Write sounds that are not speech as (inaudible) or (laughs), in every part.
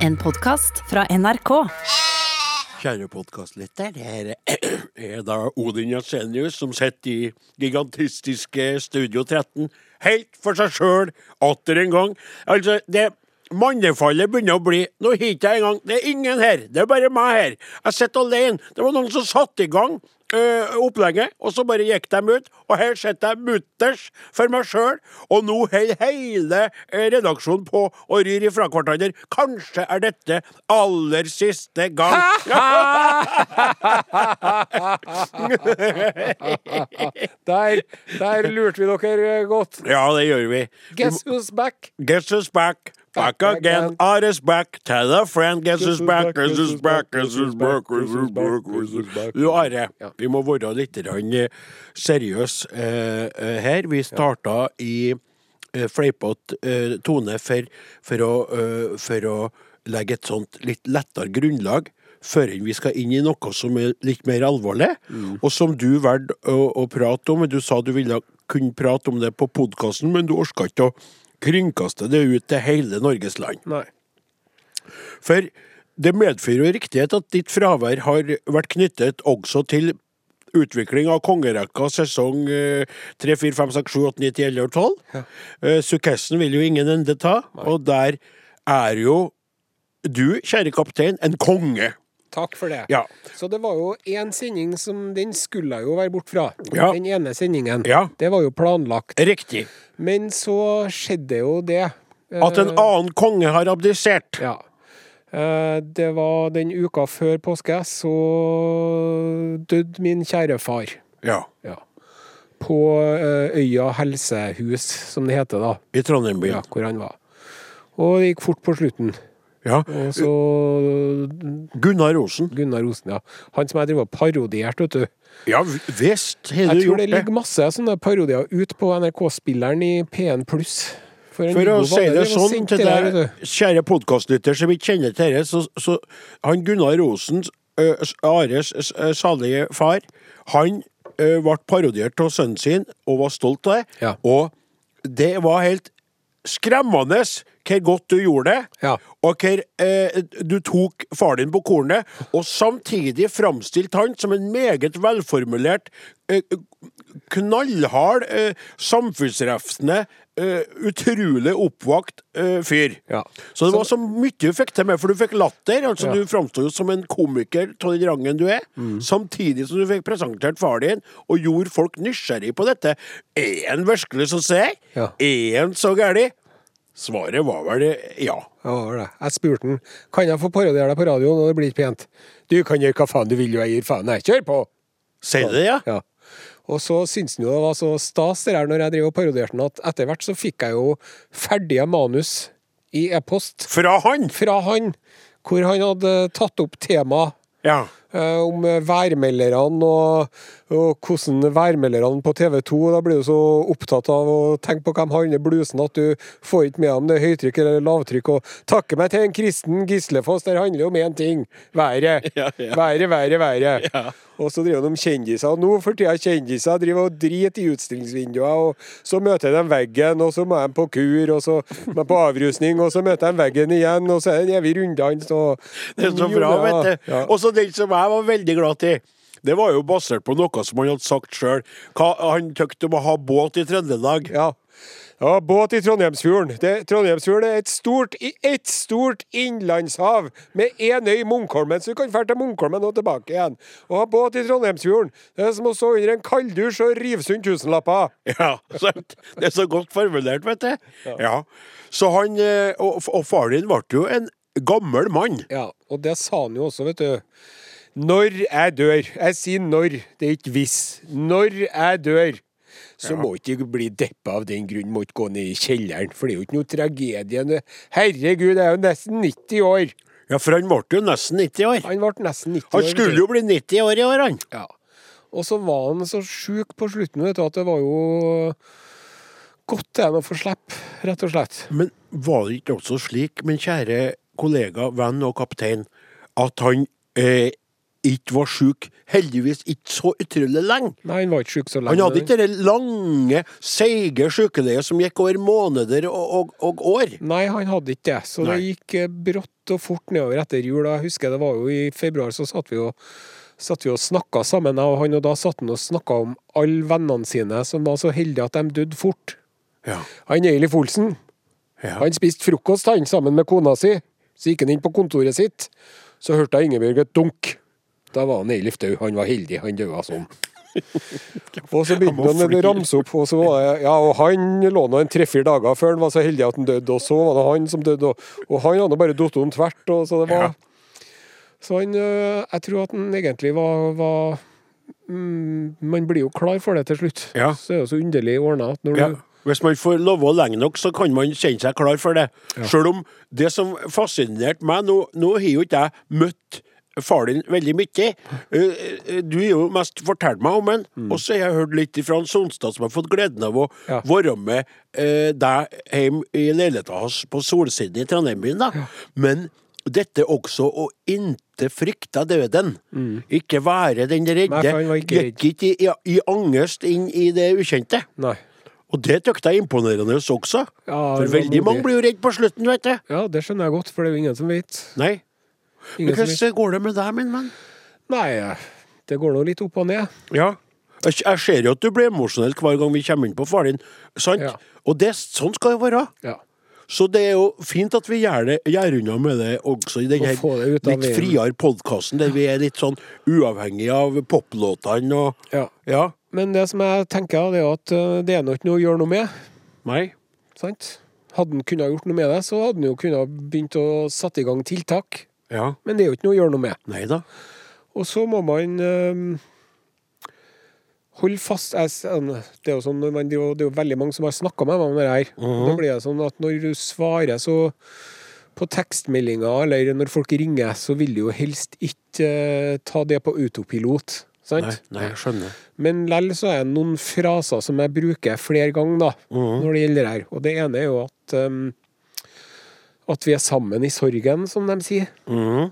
En podkast fra NRK. Kjære podkastlytter, det (clears throat) er, da Odin Jensenius som sitter i gigantistiske Studio 13 helt for seg sjøl atter en gang. Altså, det Mannefallet begynner å bli Nå har ikke jeg engang Det er ingen her, det er bare meg her. Jeg sitter alene. Det var noen som satte i gang øh, opplegget, og så bare gikk de ut. Og her sitter jeg mutters for meg sjøl, og nå holder hele øh, redaksjonen på å ryr ifra hverandre. Kanskje er dette aller siste gang. (laughs) Der, der lurte vi dere godt. ja, det gjør vi. Guess who's back? Guess who's back? Back again, Artist back. Tell a friend, guess is back, guess is back, guess is back, guess is back, guess who's back. Du Are, vi må være litt seriøse eh, eh, her. Vi starta i uh, fleipete uh, tone for, for, å, for å legge et sånt litt lettere grunnlag før vi skal inn i noe som er litt mer alvorlig, og som du valgte å, å prate om. Du sa du ville kunne prate om det på podkasten, men du orka ikke å kringkaste det ut til hele Norges land. Nei. For det medfører jo riktighet at ditt fravær har vært knyttet også til utvikling av kongerekka sesong eh, 3, 4, 5, 6, 7, 8, 9, 10, 11 og 12. Ja. Sukkessen vil jo ingen ende ta, og der er jo du, kjære kaptein, en konge. Takk for det. Ja. Så det var jo én sending som den skulle jeg jo være bort fra. Ja. Den ene sendingen. Ja. Det var jo planlagt. Riktig. Men så skjedde jo det. eh, At en annen konge har abdisert. Ja. Eh, Det var den uka før påske, så døde min kjære far. Ja. Ja. På eh, Øya helsehus, som det heter da. I Trondheim by. Ja, hvor han var. Og det gikk fort på slutten. Ja. Og så Gunnar Osen. Gunnar Osen, ja. Han som jeg driver og parodierte, vet du. Ja visst har Jeg du tror det gjort det. ligger masse sånne parodier ut på NRK-spilleren i P1 pluss. For å si det sånn til deg, kjære podkastlytter som ikke kjenner til dette, så, så han Gunnar Osen, Ares salige far, han ø, ble parodiert av sønnen sin og var stolt av det. Ja. Og det var helt skremmende hvor godt du gjorde det, Ja. og hvor eh, du tok far din på kornet, og samtidig framstilte han som en meget velformulert, eh, knallhard, eh, samfunnsrefsende, eh, utrolig oppvakt eh, fyr. Ja. Så det var så mye du fikk til med, for du fikk latter. altså Ja. Du framsto jo som en komiker av den rangen du er, samtidig som du fikk presentert far din, og gjorde folk nysgjerrig på dette. Er han virkelig så seig? Ja. Er han så gæren? Svaret var vel ja. Ja, det var det. Jeg spurte han kan jeg få parodiere deg på radioen, og det blir ikke pent. Du kan gjøre hva faen du vil, jeg gir faen. Nei, kjør på! Sier du det, ja? Ja. Og så syntes han jo det var så stas det der når jeg drev og parodierte han, at etter hvert så fikk jeg jo ferdige manus i e-post Fra han! fra han, hvor han hadde tatt opp tema Ja. eh, om værmelderne og, og hvordan værmelderne på TV 2 Da blir du så opptatt av å tenke på hvem handler blusen at du får ikke med om det er høytrykk eller lavtrykk. Og takke meg til en kristen Gislefoss, der handler det om én ting været. (laughs) Ja, ja. Været, været, været. Og så driver de om kjendiser. Og nå for tida kjendiser driver og driter i utstillingsvinduer, og så møter de veggen, og så må de på kur, og så må de på avrusning, og så møter de veggen igjen, og så er det en evig runddans. og- Det er så bra, vet du. Ja. Og så den som jeg var veldig glad i. Det var jo basert på noe som han hadde sagt sjøl. Han tykte om å ha båt i Trøndelag. Ja. Ja, båt i Trondheimsfjorden. Det, Trondheimsfjorden er et stort, et stort innlandshav med én øy, Munkholmen, så du kan dra til Munkholmen og tilbake igjen. Å ha båt i Trondheimsfjorden, det er som å stå under en kalddusj og rive sund tusenlapper. Ja, sant? Det er så godt formulert, vet du. Ja. Så han eh, Og, og far din ble jo en gammel mann. Ja, og det sa han jo også, vet du. Når jeg dør, jeg sier når, det er ikke hvis, når jeg dør, så må ikke bli deppa av den grunn, må ikke gå ned i kjelleren, for det er jo ikke noe tragedie. Herregud, jeg er jo nesten 90 år. Ja, for han ble jo nesten 90 år. Han ble nesten 90 år. Han skulle jo bli 90 år i år, han. Ja. Og så var han så sjuk på slutten, vet du, at det var jo godt det å få slippe, rett og slett. Men var det ikke også slik, min kjære kollega, venn og kaptein, at han eh, ikke var sjuk. Heldigvis ikke så utrolig lenge. Nei, han var ikke syk så lenge. Han hadde ikke det lange, seige sykeleiet som gikk over måneder og, og, og år. Nei, han hadde ikke det. Så Nei. det gikk eh, brått og fort nedover etter jul. Jeg husker det var jo i februar, så satt vi og satt vi og snakka sammen, jeg og han, og da satt han og snakka om alle vennene sine som var så heldige at de døde fort. Ja. Han Eilif Olsen, Ja. han spiste frokost han sammen med kona si. Så gikk han inn på kontoret sitt, så hørte jeg Ingebjørg et dunk. Da var han Eilif død. Han var heldig, han døde sånn. (laughs) Og så begynte Han med å ramse opp, og så var det Ja, og han lå nå en tre-fire dager før han var så heldig at han døde, og så var det han som døde, og, og han hadde bare falt om tvert, og så det var Ja. Så han Jeg tror at han egentlig var, var mm, Man blir jo klar for det til slutt. Ja. Så er det så underlig ordna at når Ja. du Hvis man får love lenge nok, så kan man kjenne seg klar for det. Selv om det som fascinerte meg Nå, nå har jo ikke jeg møtt far din veldig mye. Eh, eh, Du har jo mest fortalt meg om han, og så har jeg hørt litt fra Sonstad, som har fått gleden av å Ja. være med eh, deg hjem i leiligheten hans på Solsiden i Trondheim. da. Men dette også å inte frykte døden. Ikke være den redde. Nei, ikke. Gikk ikke i, i angst inn i det ukjente. Nei. Og det tykte jeg er imponerende også. Ja, For veldig mange blir jo redd på slutten, vet du. Ja, det skjønner jeg godt, for det er jo ingen som vet. Nei. Men hvordan går det med deg, min venn? Nei, det går nå litt opp og ned. Ja. Jeg, jeg ser jo at du blir emosjonell hver gang vi kommer inn på far din. Sant? Ja. Og det, sånn skal det være. Ja. Så det er jo fint at vi gjør, det, gjør unna med det også i den Og her få det ut av litt friere podkasten, der vi er litt sånn uavhengig av poplåtene og ja. Ja. Men det som jeg tenker, det er at øh, det er nå ikke noe å gjøre noe med. Nei. sant? Hadde han kunnet gjort noe med det, så hadde han jo kunnet begynt å sette i gang tiltak. Ja. Men det er jo ikke noe å gjøre noe med. Neida. Og så må man øhm, holde fast jeg Det er jo sånn man, det er jo- det er jo veldig mange som har snakka med meg om det her. Mhm. Da blir det sånn at når du svarer så på tekstmeldinger, eller når folk ringer, så vil du jo helst ikke øh, ta det på autopilot. Sant? Nei, nei, jeg skjønner. Men lell så er det noen fraser som jeg bruker flere ganger da, Mhm. når det gjelder det her. Og det ene er jo at um, at vi er sammen i sorgen, som de sier. Mm.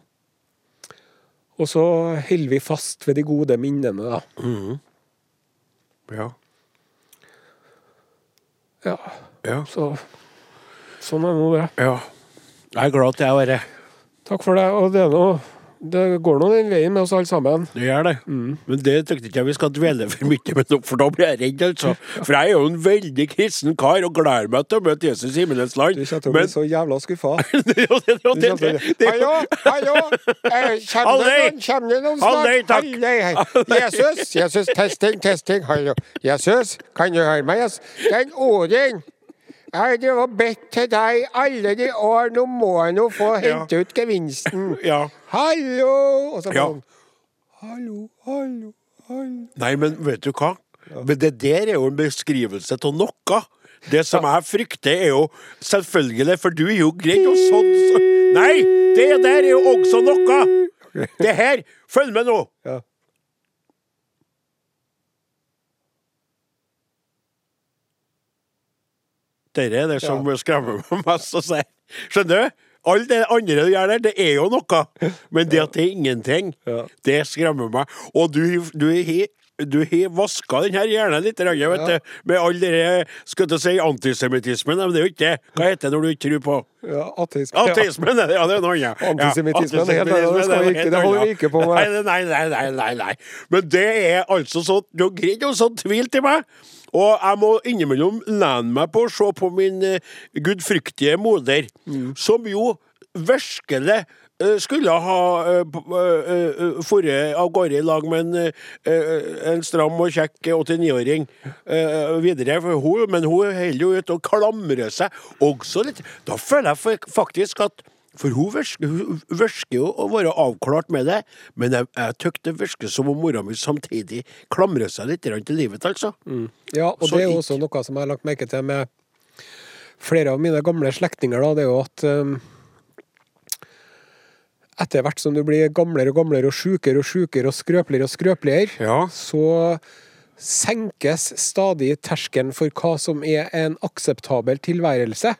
Og så holder vi fast ved de gode minnene, da. Mm. Ja. Ja, Ja. så Sånn er nå det. ja. Jeg er glad at jeg var her. Takk for det. Og det er nå Det går nå den veien med oss alle sammen. Det gjør det. Mm. Men det ikke jeg vi skal dvele for mye med for da blir jeg redd, altså. For jeg er jo en veldig kristen kar og gleder meg til å møte Jesus i himmelens land. Du kommer til å Men bli så jævla skuffa. (laughs) Du Hallo, hallo! Eh, Kommer det noen, noen Halløy, snart? takk. Halløy. Jesus, Jesus, testing, testing, hallo. Jesus, kan du høre meg? Jesus? Den Odin. Jeg har drevet bedt til deg alle de år, nå må jeg nå få hente ut gevinsten. (laughs) ja. Hallo! Og så Ja. ja. Hallo, hallo, hallo. Nei, men vet du hva? Men det der er jo en beskrivelse av noe. Det som jeg frykter, er jo selvfølgelig For du er jo greit og sånn så. Nei! Det der er jo også noe! (laughs) Det her Følg med nå! Ja. Dette er det som skremmer (laughs) meg mest å si. Skjønner du? Alt det andre du gjør der, det er jo noe. Men det at det er ingenting, Ja. det skremmer meg. Og du, du har du har vaska den her hjernen litt, vet Ja. du, med all den skal jeg si, antisemittismen. Men det er jo ikke det. Hva heter det når du ikke tror på Ja, ateisme. Ateismen? ja. det, Ja, det er noe annet. Ja, Antisemittismen er helt det det holder vi ikke på med. Nei, nei, nei, nei, nei. Men det er altså sånn Du har greid å så tvil til meg. Og jeg må innimellom lene meg på å se på min uh, gudfryktige moder, Mm. som jo virkelig eh, skulle ha uh, forret av gårde i lag med en, eh, en stram og kjekk 89-åring eh, videre. For hun, men hun holder jo ut og klamrer seg også litt. Da føler jeg faktisk at for hun virker, jo å være avklart med det, men jeg, jeg tykker det virker som om mora mi samtidig klamrer seg litt til livet, altså. Ja, og Så det er jo også noe som jeg har lagt merke til med flere av mine gamle slektninger, da, det er jo at um, etter hvert som du blir gamlere og gamlere og sjukere og sjukere og skrøpeligere og skrøpeligere, Ja. så senkes stadig terskelen for hva som er en akseptabel tilværelse.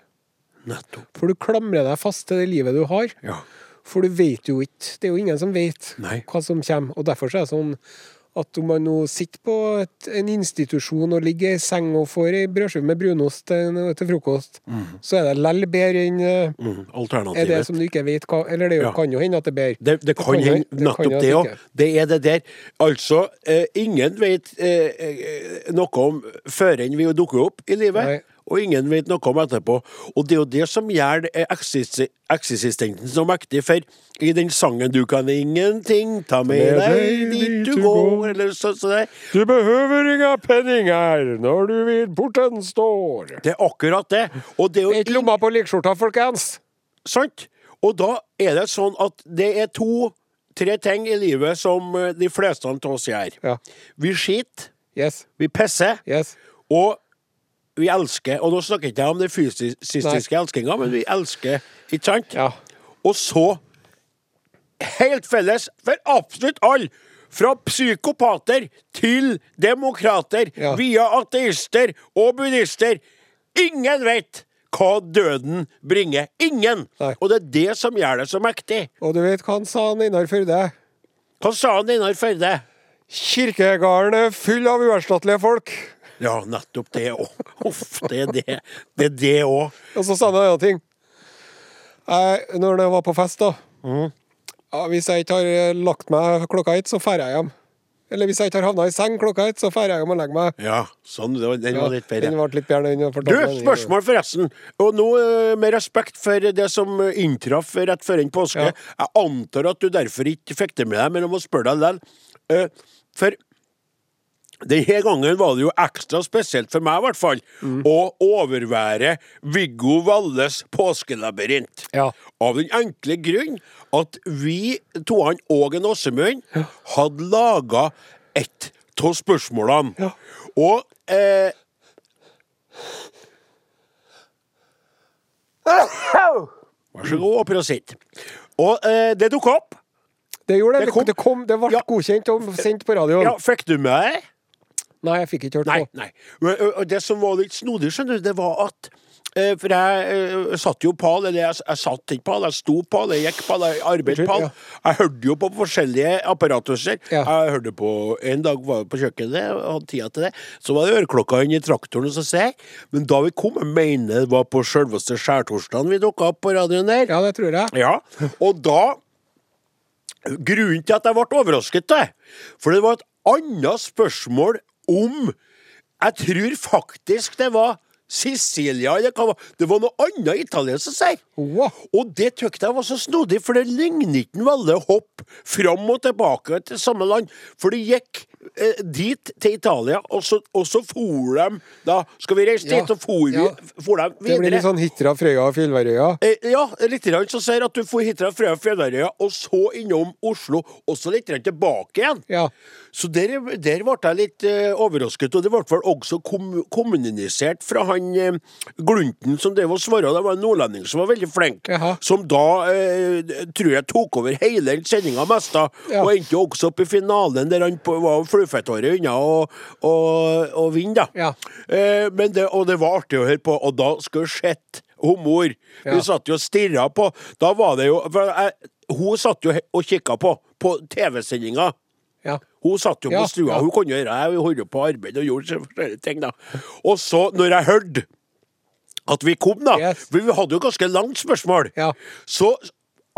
Nettopp. For du klamrer deg fast til det livet du har. Ja. For du vet jo ikke Det er jo ingen som vet Nei. hva som kommer. Og derfor så er det sånn at om man nå sitter på et, en institusjon og ligger i seng og får ei brødskive med brunost til, til frokost, så er det lell bedre enn mm. Alternativet. er det som du ikke vet hva Eller det jo- Ja. kan jo hende at det er bedre. Det, det det kan hende nettopp det òg. Det er det der. Altså, eh, ingen vet eh, eh, noe om før enn vi dukker opp i livet. Nei. Og ingen vet noe om etterpå. Og det er jo det som gjør det eksis- eksistenten så mektig. For i den sangen 'Du kan ingenting ta med deg dit du går', eller så, så der, Du behøver inga penninger når du vid porten står. Det er akkurat det. Og det er jo Ikke lomma på likskjorta, folkens! Sant? Og da er det sånn at det er to-tre ting i livet som eh, de fleste av oss gjør. Ja. Vi skiter, Yes. vi pisser, Yes. og vi elsker. Og nå snakker jeg ikke om den fysiske elskinga, men vi elsker, ikke sant? Ja. Og så, helt felles for absolutt alle, fra psykopater til demokrater, Ja. via ateister og buddhister, ingen vet hva døden bringer. Ingen! Nei. Og det er det som gjør det så mektig. Og du vet hva han sa, han Einar Førde? Hva sa han Einar Førde? Kirkegården er full av uerstattelige folk. Ja, nettopp det òg. Uff, det er det. Det er det òg. Og så sa han en annen ting. Jeg, når jeg var på fest, da mm. ja, Hvis jeg ikke har eh, lagt meg klokka ett, så drar jeg hjem. Eller hvis jeg ikke har havna i seng klokka ett, så drar jeg hjem og legger meg. Ja, sånn. det var- Den var litt bedre. den ble litt bedre. Den Du, spørsmål forresten. Og nå eh, med respekt for det som eh, inntraff rett før en påske. Ja. Jeg antar at du derfor ikke fikk det med deg, men jeg må spørre deg likevel. For denne gangen var det jo ekstra spesielt for meg, i hvert fall, Mm. å overvære Viggo Valles påskelabyrint. Ja. Av den enkle grunn at vi, toene og en Åsemund, hadde laga ett av spørsmålene. Ja. Og eh, Vær så god, og prosit. Og eh, det dukka opp. Det gjorde det. Det kom- Det, kom, det ble Ja. godkjent og sendt på radioen. Ja, Fikk du med deg? Nei, jeg fikk ikke hørt på. nei. nei. Og det som var litt snodig, skjønner du, det var at For jeg satt jo pal, eller jeg, jeg satt ikke pal, jeg sto pal, jeg gikk pal, jeg arbeidet pal. Jeg hørte jo på forskjellige apparatuser. Ja. Jeg hørte på En dag var jeg på kjøkkenet og hadde tida til det. Så var det øreklokka inn i traktoren, ser jeg. Men da vi kom, jeg mener det var på selveste skjærtorsdagen vi dukka opp på radioen der. Ja, det tror jeg. Ja, og da Grunnen til at jeg ble overrasket, det, for det var et annet spørsmål om Jeg tror faktisk det var Sicilia eller hva det var. Det var noe annet italiensk som sier. Wow. Og det tykte jeg var så snodig, for det ligner ikke en veldig hopp fram og tilbake til samme land. For det gikk dit, til Italia, og så, og så for de Da skal vi reise Ja, dit, og for, ja. for dem Det blir litt sånn Hitra, Frøya og Fjellværøya. Eh, ja, litt som sier at du får Hitra, Frøya og Fjellværøya, og så innom Oslo, og så litt tilbake igjen. Ja. Så der, der ble jeg litt eh, overrasket, og det ble vel også kom, kommunisert fra han eh, Glunten som drev og svarte. Det var en nordlending som var veldig flink, Jaha. som da eh, tror jeg tok over hele sendinga mest, da, Ja. og endte også opp i finalen der han på, var fluefetthåret unna å, og, og vinne, da. Ja. Eh, men det, og det var artig å høre på, og da skulle sett hun mor. Ja. Hun satt jo og stirra på. Da var det jo jeg, Hun satt jo og kikka på, på TV-sendinga. Ja. Hun satt jo Ja, på stua, ja. hun kunne gjøre Jeg holdt jo på arbeid og gjorde forskjellige ting, da. Og så, når jeg hørte at vi kom, da Yes. Vi hadde jo ganske langt spørsmål. Ja. Så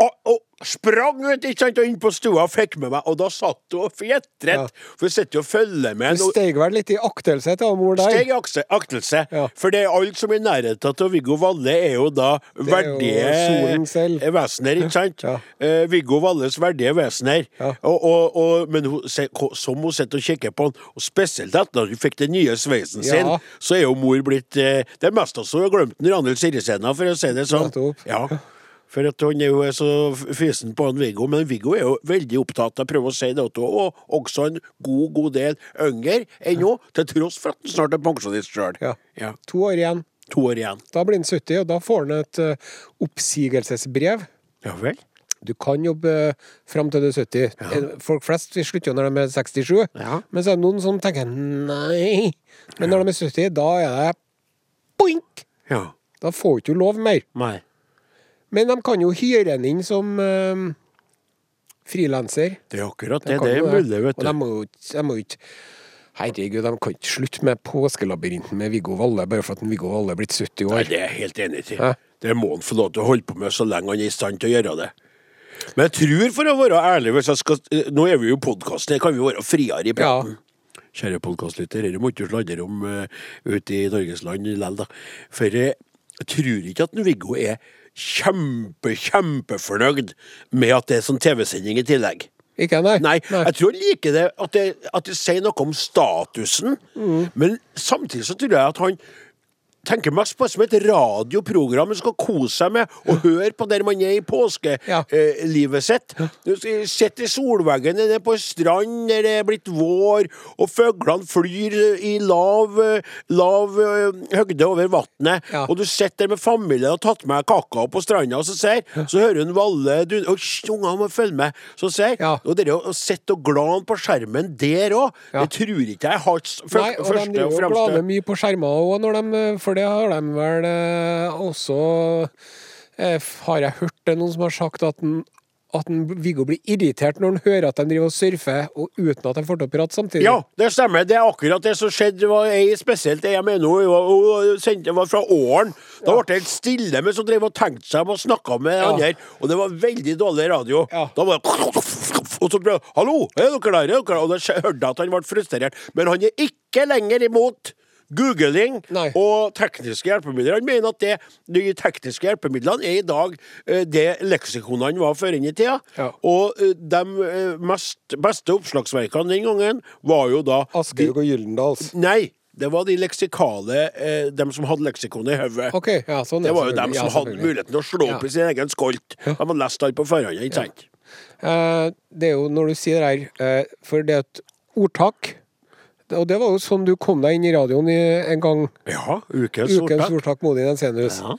og, og sprang ut ikke sant, og inn på stua og fikk med meg, og da satt hun og fjetret. Ja. For hun sitter og følger med. Du steg vel litt i aktelse til mor der? Steg i aktelse. Ja. For det er alle som er i nærheten av Viggo Valle, er jo da jo verdige vesener, ikke sant? Ja. Eh, Viggo Valles verdige vesener. Og, og, og, men hun, se, som hun sitter og kikker på han, og spesielt etter at hun fikk den nye sveisen sin, så er jo mor blitt eh, Det mest av oss har glemt Ranhild Sirisena, for å si det sånn. Ja. (laughs) For at han er jo så fysen på han Viggo, men Viggo er jo veldig opptatt av å prøve å si det Og også en god, god del yngre ennå, til tross for at han snart er pensjonist sjøl. Ja. Ja. To år igjen. To år igjen. Da blir han 70, og da får han et uh, oppsigelsesbrev. Ja vel? Du kan jobbe uh, fram til du er 70. Ja. Folk flest vi slutter jo når de er 67. Ja. Men så er det noen som tenker nei. Men når de er 70, da er det boink! Ja. Da får du ikke lov mer. Nei. Men de kan jo hyre en inn som uh, frilanser. Det er akkurat De det. Det er mulig, vet du. Og de må jo ikke Herregud, de kan ikke slutte med påskelabyrinten med Viggo Valle bare for at Viggo Valle er blitt 70 Nei, år. det er jeg helt enig i. Det må han få lov til å holde på med så lenge han er i stand til å gjøre det. Men jeg tror, for å være ærlig hvis jeg skal, Nå er vi jo podkasten, kan vi være friere i praten. Kjære podkastlytter, dette må ikke du sladre om uh, ute i Norges land likevel, da. For eh, jeg tror ikke at Viggo er kjempe, kjempefornøyd med at det er sånn TV-sending i tillegg. Ikke nei? Nei, jeg tror han liker det at, det at det sier noe om statusen, men samtidig så tror jeg at han tenker mest på som et radioprogram man skal kose seg med og høre på der man er i påskelivet sitt. Du sitter i solveggen nede på strand der det er blitt vår, og fuglene flyr i lav, eh, lav eh, høgde over vannet, Ja. og du sitter der med familien og har tatt med kakao på stranda, og så ser, så hører hun Valle du, og ungene må følge med, så ser, Ja. og dere å sitte og glane på skjermen der òg, Ja. det tror ikke jeg har fyr- Nei, og de glaner driver og jo mye på skjermer òg, når de For det har de vel eh, også eh, Har jeg hørt det noen som har sagt at den at den, Viggo blir irritert når han hører at de driver og surfer, og uten at de får til å prate samtidig. Ja, det stemmer. Det er akkurat det som skjedde. Det var ei spesielt ei jeg mener hun, hun, hun var fra Åren. Da ble det helt stille, men så drev hun og tenkte seg om og snakka med Ja. andre. Og det var veldig dårlig radio. Ja. Da var det Og så prøvde 'Hallo, er dere der?' Er dere? Og da hørte jeg at han ble frustrert. Men han er ikke lenger imot Googling Nei. og tekniske hjelpemidler. Han mener at det, de tekniske hjelpemidlene er i dag eh, det leksikonene var før inn i tida. Ja. Og eh, de eh, mest, beste oppslagsverkene den gangen var jo da Asgeir og Gyldendals. Nei, det var de leksikale eh, Dem som hadde leksikonet i hodet. Okay, ja, sånn Det var jo dem som Ja, hadde muligheten til å slå opp i sin egen skolt. De hadde lest alt på forhånd, ikke sant? Eh, det er jo når du sier det her For det er et ordtak. Og det var jo sånn du kom deg inn i radioen i, en gang. Ja, ukens Ukens ordtak. Modig Modi Jensenius. Ja.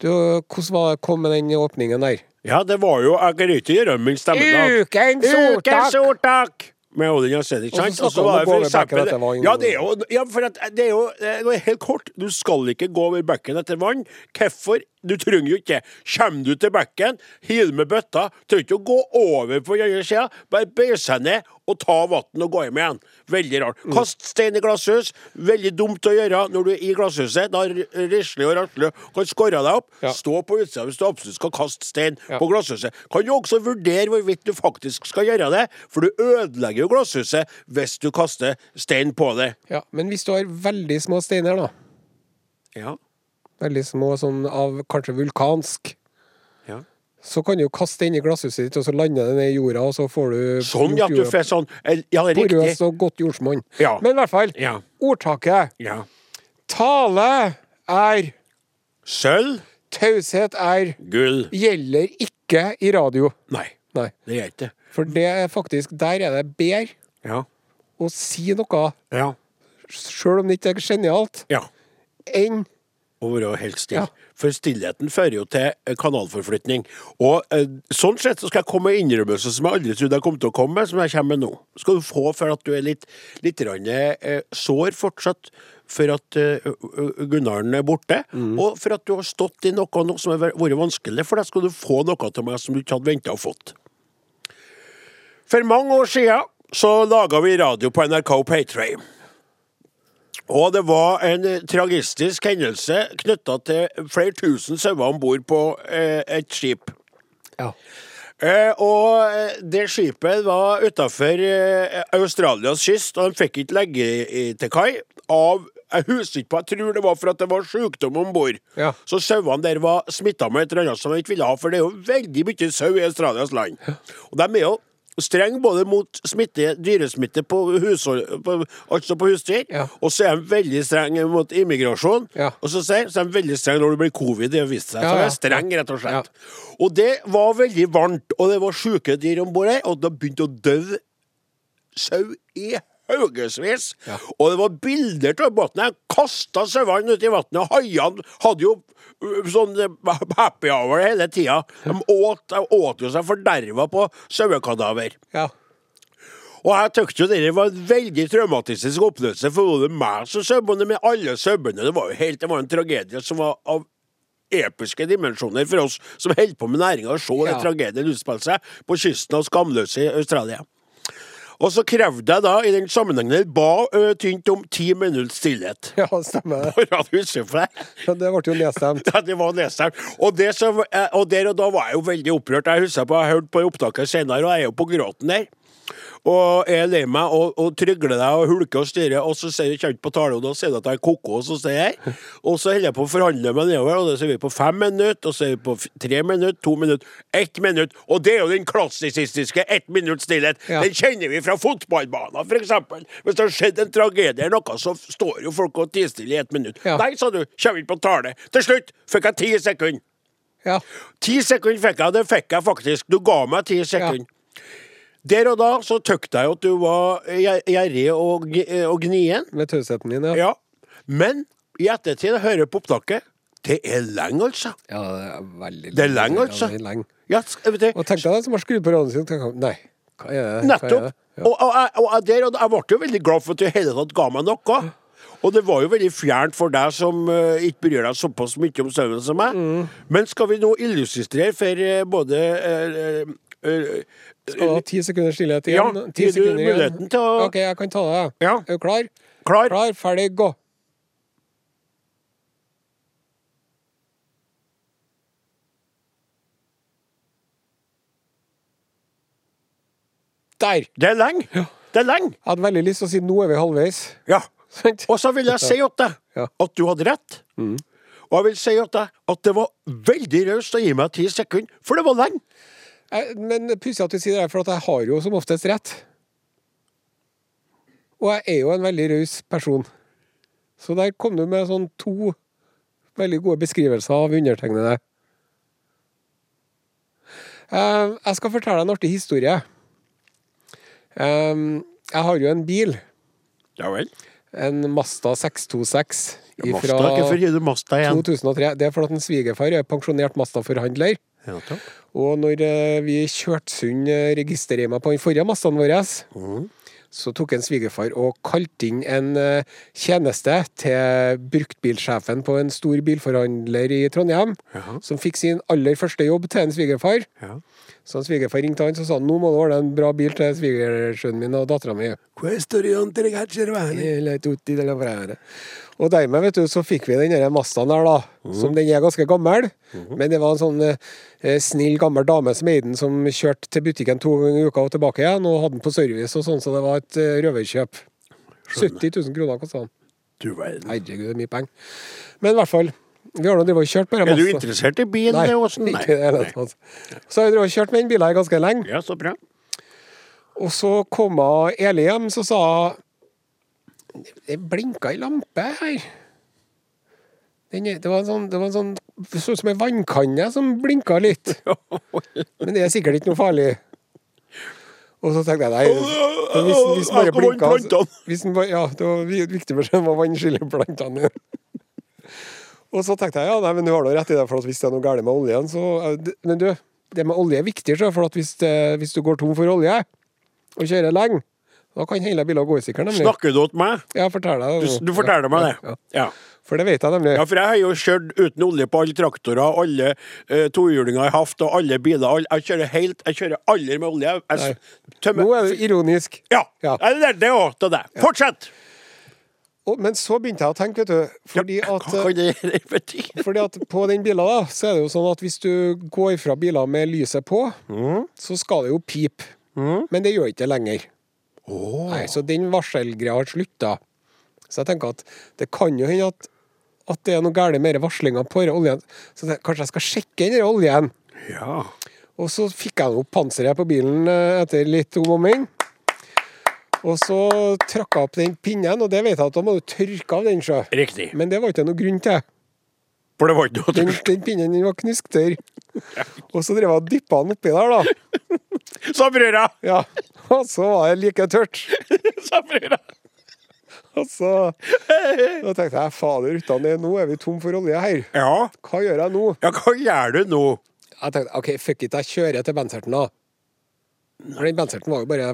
Du, hvordan var, kom med den åpningen der? ja, det var jo Jeg kan ikke gjøre min stemme. Ukens ordtak! Med Odin Og så sant? Og så var det for eksempel. Ja, det er jo, ja, for at det er jo det er helt kort. Du skal ikke gå over bekken etter vann. Hvorfor? Du trenger jo ikke. Kommer du til bekken, hiv med bøtta, trenger ikke å gå over på den andre sida. Bare bøye seg ned og ta vann og gå hjem igjen. Veldig rart. Kast stein i glasshus. Veldig dumt å gjøre når du er i glasshuset. Da risler og rasler kan skåre deg opp. Ja. Stå på utsida hvis du absolutt skal kaste stein Ja. på glasshuset. Kan du også vurdere hvorvidt du faktisk skal gjøre det, for du ødelegger jo glasshuset hvis du kaster stein på det. Ja, men hvis du har veldig små steiner, da. Ja. Veldig små, sånn av kanskje vulkansk. Så kan du kaste det inn i glasshuset ditt, og så lander det ned i jorda, og så får du Sånn, ja, du får sånn Ja, riktig. porøs og godt jordsmonn. Ja. Men i hvert fall, Ja. ordtaket ja. Tale er Sølv, Taushet er gull Gjelder ikke i radio. Nei, Nei. det gjør ikke det. For det er faktisk Der er det bedre Ja. å si noe, Ja. sjøl om det ikke er genialt, ja. enn Å være helt stille. Ja. For stillheten fører jo til eh, kanalforflytning. Og eh, sånn sett så skal jeg komme med innrømmelser som jeg aldri trodde jeg kom til å komme med, som jeg kommer med nå. Skal du få for at du er litt, litt grann, eh, sår fortsatt for at eh, Gunnaren er borte, og for at du har stått i noe, nå som har vært vanskelig for deg, skal du få noe til meg som du ikke hadde venta å fått. For mange år siden så laga vi radio på NRK Paytray. Og det var en eh, tragistisk hendelse knytta til flere tusen sauer om bord på eh, et skip. Ja. Eh, og eh, det skipet var utafor eh, Australias kyst, og de fikk ikke legge i, til kai av jeg husker ikke på, jeg tror det var for at det var sykdom om bord. Ja. Så sauene der var smitta med et eller annet som de ikke ville ha, for det er jo veldig mye sau i Australias land. Ja. Og de er jo strenge både mot smitte, dyresmitte på, hushold, på, altså på husdyr, Ja. og så er de veldig strenge mot immigrasjon. Ja. Og så sier- så er de veldig strenge når det blir covid. Det har vist seg. Ja, så de er streng, rett og slett. Og det var veldig varmt, og det var sjuke dyr om bord her, og det begynte å dø sau i haugevis. Ja. Og det var bilder av båten. Jeg kasta sauene ut i vannet. Haiene hadde jo uh, sånn uh, happy hour hele tida. De åt, de åt jo seg forderva på sauekadaver. ja. Og jeg syntes jo det var en veldig traumatisk opplevelse for både meg som sauebonde, med alle sauebønder. Det var jo helt, det var en tragedie som var av episke dimensjoner for oss som holder på med næringa, å se Ja. den tragedien utspille seg på kysten av Skamløse i Australia. Og så krevde jeg da i den sammenhengen ba ø, tynt om ti minutts stillhet. Ja, stemmer det. (laughs) For radiohuset for deg. Ja, det ble jo nedstemt. Ja, det var nedstemt. Og, det som, eh, og der og da var jeg jo veldig opprørt. Jeg husker på, jeg hørte på opptaket senere, og jeg er jo på gråten der. Og jeg er lei meg og, og trygler deg og hulker og styrer, og så sier jeg kjent på tale, og da sier du at jeg er ko-ko, og så sier jeg (laughs) Og så holder jeg på å forhandle meg nedover, og da sier vi på fem minutter, og så er vi på tre minutter, to minutter, ett minutt. Og det er jo den klassisistiske ett minutts stillhet. Ja. Den kjenner vi fra fotballbaner, eksempel. Hvis det har skjedd en tragedie eller noe, så står jo folk og tier stille i ett minutt. Ja. Nei, sa du, kommer ikke på tale. Til slutt fikk jeg ti sekunder. Ja. Ti sekunder fikk jeg, det fikk jeg faktisk. Du ga meg ti sekunder. Der og da så tøkte jeg at du var gjerrig og, og gnien. Med tausheten din, ja. Ja. Men i ettertid, jeg hører på opptaket, det er lenge, altså. Ja, det er veldig Det er lenge, altså. Ja, lenge. Ja, Og tenk deg den som har skrudd på radioen sin og tenker Nei, hva er det? Nettopp. Ja. Og, og, jeg- og, der, og jeg ble jo veldig glad for at du i hele tatt ga meg noe. Og det var jo veldig fjernt for deg som uh, ikke bryr deg såpass mye om søvnen som meg. Mm. Men skal vi nå illustrere for uh, både uh, Skal du ha ti sekunder stillhet Ja, igjen? Ti gir du sekunder igjen. å- OK, jeg kan ta det. Ja. Er du klar? Klar? Klar, ferdig, gå. Der! Det er lenge. Det er lenge. Jeg hadde veldig lyst til å si nå er vi halvveis. Ja. (laughs) Og så vil jeg si at, det, Ja. at du hadde rett. Og jeg vil si at det, at det var veldig raust å gi meg ti sekunder, for det var lenge. Men pussig at du sier det, for at jeg har jo som oftest rett. Og jeg er jo en veldig raus person. Så der kom du med sånn to veldig gode beskrivelser av undertegnede. Eh, Jeg skal fortelle deg en artig historie. Eh, Jeg har jo en bil. Ja vel. En Mazda 626 ja, fra Masta igjen? 2003. Det er fordi en svigerfar er pensjonert Mazda-forhandler. Ja, takk. Og når eh, vi kjørte sund eh, registerreima på den forrige Mazdaen vår, mm. så tok en svigerfar og kalte inn en eh, tjeneste til bruktbilsjefen på en stor bilforhandler i Trondheim, ja. som fikk sin aller første jobb til en svigerfar. Ja. Så svigerfar ringte han og sa nå må du ordne en bra bil til svigersønnen min og dattera mi. Eller tutti della frere. Og dermed vet du, så fikk vi den der Mazdaen der, da. Som den er ganske gammel. Men det var en sånn eh, snill, gammel dame som eide den, som kjørte til butikken to ganger i uka og tilbake igjen, og hadde den på service og sånn, så det var et eh, røverkjøp. 70 000 kroner kosta den. Du. Herregud, det er mye penger. Men i hvert fall. Vi har nå kjørt bare Er du interessert i bil, Nei, Åsen? ikke det tatt. Så har vi kjørt med den bilen her ganske lenge. Ja, så bra. Og så kom Eli hjem, så sa hun Det blinka ei lampe her. Er- det var en sånn, det var en sånn så ut som ei vannkanne som blinka litt. (laughs) Men det er sikkert ikke noe farlig. Og så tenkte jeg nei, hvis, hvis bare blinka så- hvis den bare, Ja, det var viktig for seg å vannskille plantene. Og så tenkte jeg ja, nei, men du har nå rett i det, for at hvis det er noe galt med oljen, så eh, Men du, det med olje er viktig, for at hvis, det, hvis du går tom for olje og kjører lenge, da kan hele bilen gå i nemlig. Snakker du til meg? Ja, fortell deg det. Du, du forteller meg det? ja. Ja. For det vet jeg nemlig. Ja, for jeg har jo kjørt uten olje på alle traktorer, alle uh, tohjulinger jeg har hatt, og alle biler. Alle, jeg kjører helt Jeg kjører aldri med olje. Jeg, jeg, Nå er det ironisk. Ja. Ja. Jeg lærte det òg til deg. Fortsett! Og, men så begynte jeg å tenke, vet du, fordi at bety? (laughs) Fordi at på den bilen da, så er det jo sånn at hvis du går fra biler med lyset på, så skal det jo pipe. Men det gjør ikke det lenger. Nei, så den varselgreia har slutta. Så jeg tenker at det kan jo hende at, at det er noe galt med varslinga på denne oljen. Så jeg, kanskje jeg skal sjekke den oljen. Ja. Og så fikk jeg opp panseret på bilen eh, etter litt om og men. Og så trakk jeg opp den pinnen, og det vet jeg at da må du tørke av den, sjø. Riktig. Men det var ikke noe grunn til. For det var ikke noe Den, den pinnen den var knusktørr. Og så drev jeg og dyppa den oppi der, da. (laughs) Sa brødra! Ja. Og så var det like tørt. (laughs) Sa brødra! Og så da tenkte jeg fader utan det, nå er vi tom for olje her. Ja. Hva gjør jeg nå? ja, hva gjør du nå? Jeg tenkte OK, fuck it, jeg kjører til Benserten, da. For den Benserten var jo bare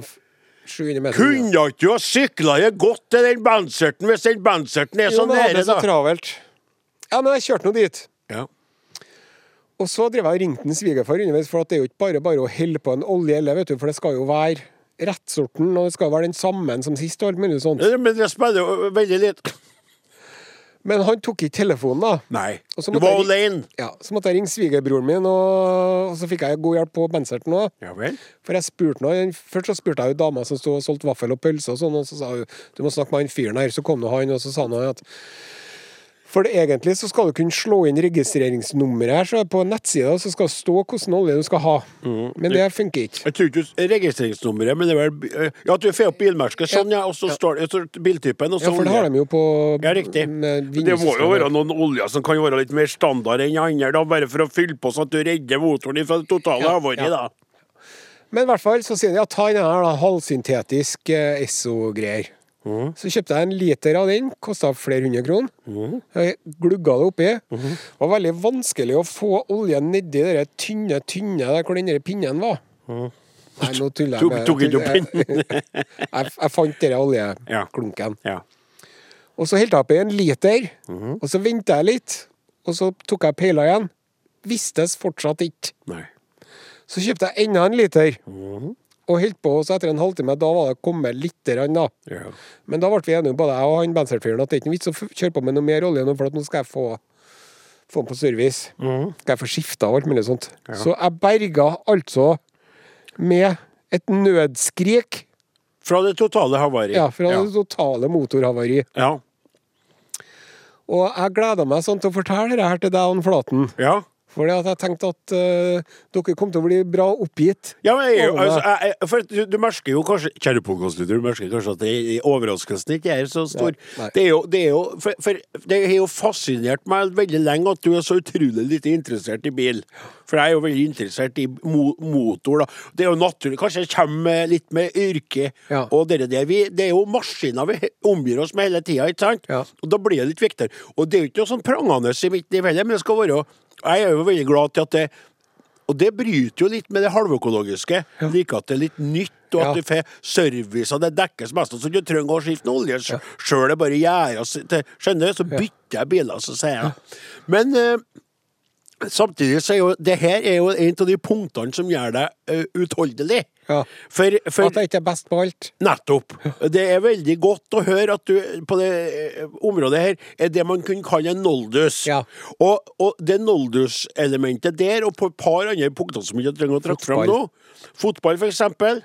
700 meter. Kunne ikke du ha sykla deg godt til den Banserten hvis den Banserten er Jo, så nære, nede, det så travelt. Ja, men jeg kjørte nå dit. Ja. Og så drev jeg og ringte svigerfar underveis, for det er jo ikke bare bare å helle på en olje, vet du, for det skal jo være rettsorten, og det skal være den samme som sist, og alt mulig sånt. Ja, Men det spiller jo veldig litt Men han tok ikke telefonen, da. Nei. Du var alene. Ja, Så måtte jeg ringe svigerbroren min, og, og så fikk jeg god hjelp på benserten òg. Ja vel. For jeg spurte noe, Først så spurte jeg jo dama som sto og solgte vaffel og pølse, og sånn, og så sa hun du må snakke med han fyren her. Så kom nå han, og så sa han at For det, egentlig så skal du kunne slå inn registreringsnummeret her, så på nettsida så skal det stå hvilken olje du skal ha. Mm. Men det funker ikke. Jeg tror ikke registreringsnummeret, men det er vel eh, Ja, du får opp bilmerket, sånn, ja. Og så står det biltypen, og så Ja, for det har de jo på Ja, riktig. Det må jo være noen oljer som kan være litt mer standard enn andre, da, bare for å fylle på sånn at du redder motoren fra det totale Ja, ja. da. Men i hvert fall så sier de ja, ta den her da, halvsyntetisk eh, Esso-greier. Mhm. Så kjøpte jeg en liter av den, kosta flere hundre kroner. Mhm. Jeg glugga det oppi. Det var veldig vanskelig å få oljen nedi det tynne, tynne der hvor den pinnen var. Nei, nå tuller jeg. Tok- ikke opp (laughs) jeg, jeg, fant den oljeklunken. Ja. Og så helte jeg oppi en liter, Mhm. og så venta jeg litt. Og så tok jeg peila igjen. Vistes fortsatt ikke. Nei. Så kjøpte jeg enda en liter. Mhm. Og holdt på, så etter en halvtime, da var det kommet lite grann, da. Ja. Men da ble vi enige, både jeg og han bensertfyren, at det er ikke vits å kjøre på med noe mer olje nå, for at nå skal jeg få, få den på service. Skal jeg få skifta og alt mulig sånt. Så jeg berga altså med et nødskrik Fra det totale havari. ja, fra ja. det totale motorhavari. Ja. Og jeg gleda meg sånn til å fortelle det her til deg og Flaten. ja. Fordi at jeg tenkte at uh, dere kom til å bli bra oppgitt. Ja, men jeg, altså, jeg, jeg, for du, du merker jo kanskje Kjære podkastlytter, du merker kanskje at overraskelsen ikke er så stor. Nei, nei. Det er jo, det er jo for, for det har jo fascinert meg veldig lenge at du er så utrolig lite interessert i bil. For jeg er jo veldig interessert i mo motor, da. Det er jo naturlig. Kanskje jeg kommer litt med yrke Ja. og det der. Vi, det er jo maskiner vi omgir oss med hele tida, ikke sant? Ja. Og da blir det litt viktigere. Og det er jo ikke noe sånn prangende i mitt liv heller, men det skal være Jeg er jo veldig glad til at det og det bryter jo litt med det halvøkologiske. like at det er litt nytt, og at Ja. du får service, og det dekkes mest. Så du trenger å skifte noe olje sjøl. Det bare gjøres Skjønner du? Så bytter jeg biler, så sier jeg. Men eh, samtidig så er jo det her er jo en av de punktene som gjør deg uh, utholdelig. Ja. For, for At jeg ikke er best på alt. Nettopp. Det er veldig godt å høre at du på det eh, området her er det man kunne kalle en noldus. Ja. Og, og det noldus-elementet der, og på et par andre punkter som ikke trenger å trekke fram nå Fotball. For eksempel.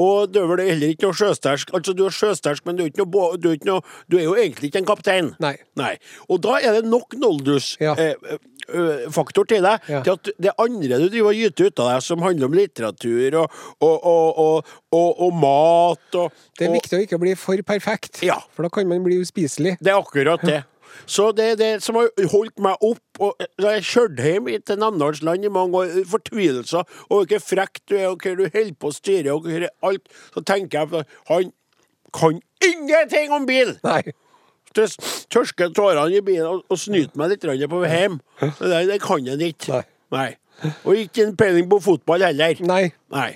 Og det er vel heller ikke noe sjøsterk. Altså, du er sjøsterk, men du er, noe, du, er noe, du er jo egentlig ikke en kaptein. Nei. Og da er det nok noldus. Ja. Noldus-faktor til deg, Ja. til at det andre du driver og gyter ut av deg, som handler om litteratur og, og, og, og, mat og Det er viktig å ikke bli for perfekt, Ja. for da kan man bli uspiselig. Det er akkurat det. Så det er det som har holdt meg opp. Og da jeg kjørte hjem til Namdalsland i mange år, fortvilelser over hvor frekk du er, og hva du holder på å styre, og alt, så tenker jeg på han kan ingenting om bil! Nei. Tøs- Tørsker tårene i bilen og, og snyte meg litt på vei hjem. Det, det kan en ikke. Nei. Og ikke en peiling på fotball heller. Nei. Nei.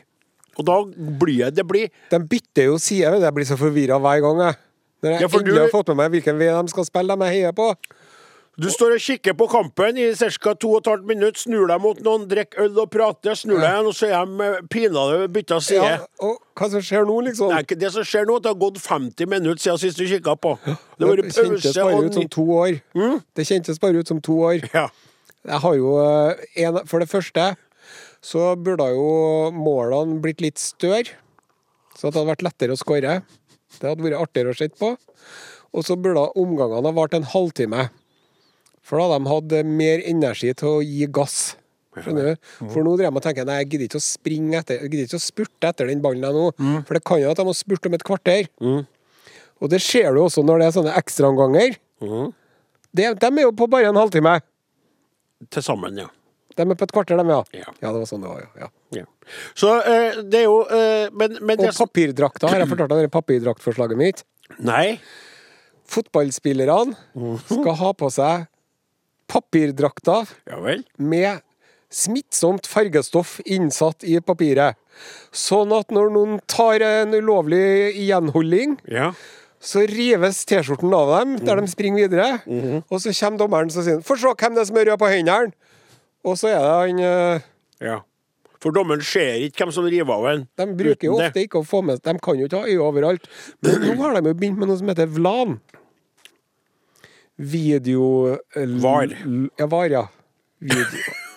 Og da blir jeg Det blir De bytter jo side. Jeg blir så forvirra hver gang. Jeg. Når jeg Ja, endelig du- har fått med meg hvilken vei de skal spille, de jeg heier på. Du står og kikker på kampen i ca. 2 12 minutter, snur deg mot noen, drikker øl og prater, snur deg igjen, og så er de pinadø bytta side. Ja, og hva som skjer nå, liksom? Det, det som skjer nå, at det har gått 50 minutter siden sist du kikka på. Det Det kjentes bare og ut som to år. Det kjentes bare ut som to år. Ja. Jeg har jo eh, en, For det første så burde jo målene blitt litt større, så det hadde vært lettere å skåre. Det hadde vært artigere å se på. Og så burde omgangene ha vart en halvtime. For da hadde de hatt mer energi til å gi gass. Skjønner du? For nå drev jeg og tenker nei, jeg gidder ikke å springe etter Jeg gidder ikke å spurte etter den ballen nå. For det kan jo at jeg må spurte om et kvarter. Og det ser du også når det er sånne ekstraomganger. Mm. De er jo på bare en halvtime. Til sammen, ja. De er på et kvarter, de, ja. Ja. Ja, det var sånn det var, ja. ja. Så eh, det er jo eh, Men, men det Og papirdrakta, har jeg fortalt deg papirdraktforslaget mitt? Nei. Fotballspillerne skal ha på seg papirdrakter Ja vel. med smittsomt fargestoff innsatt i papiret. Sånn at når noen tar en ulovlig gjenholding, Ja. så rives T-skjorten av dem der de springer videre. Og så kommer dommeren og sier 'Få se hvem det er som rød på hendene'. Og så er det han uh... Ja. For dommeren ser ikke hvem som river av en. De bruker jo ofte ikke å få med De kan jo ikke ha øye overalt. Men nå har de jo begynt med noe som heter VLAN. Video... eh, VAR. Ja, VAR, ja. (laughs)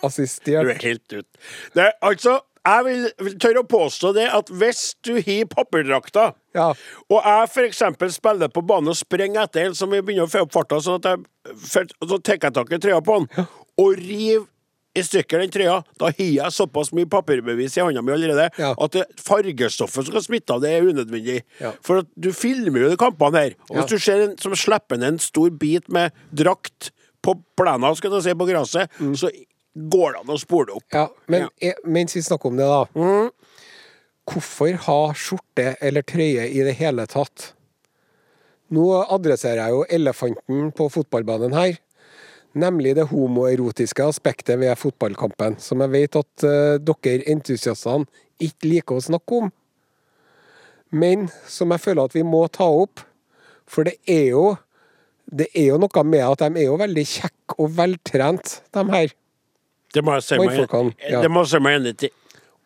Du er helt ut. Det, er altså, jeg vil, vil tørre å påstå det at hvis du har papperdrakta, Ja. og jeg f.eks. spiller på banen og sprenger etter en som vil begynne å få opp farta, sånn at jeg, så tar jeg tak i trøya på han, og river i stykker den trøya, da har jeg såpass mye papirbevis i hånda mi allerede Ja. at det fargestoffet som kan smitte av, det er unødvendig. Ja. For at du filmer jo de kampene her. Og hvis du ser en som slipper ned en stor bit med drakt på plena, skal du si, på gresset, så går det an å spole opp. Ja, men Ja. eh, mens vi snakker om det, da. Hvorfor ha skjorte eller trøye i det hele tatt? Nå adresserer jeg jo elefanten på fotballbanen her. Nemlig det homoerotiske aspektet ved fotballkampen, som jeg vet at uh, dere entusiastene ikke liker å snakke om. Men som jeg føler at vi må ta opp. For det er jo det er jo noe med at de er jo veldig kjekke og veltrent, de her. Det må jeg si meg, enig i.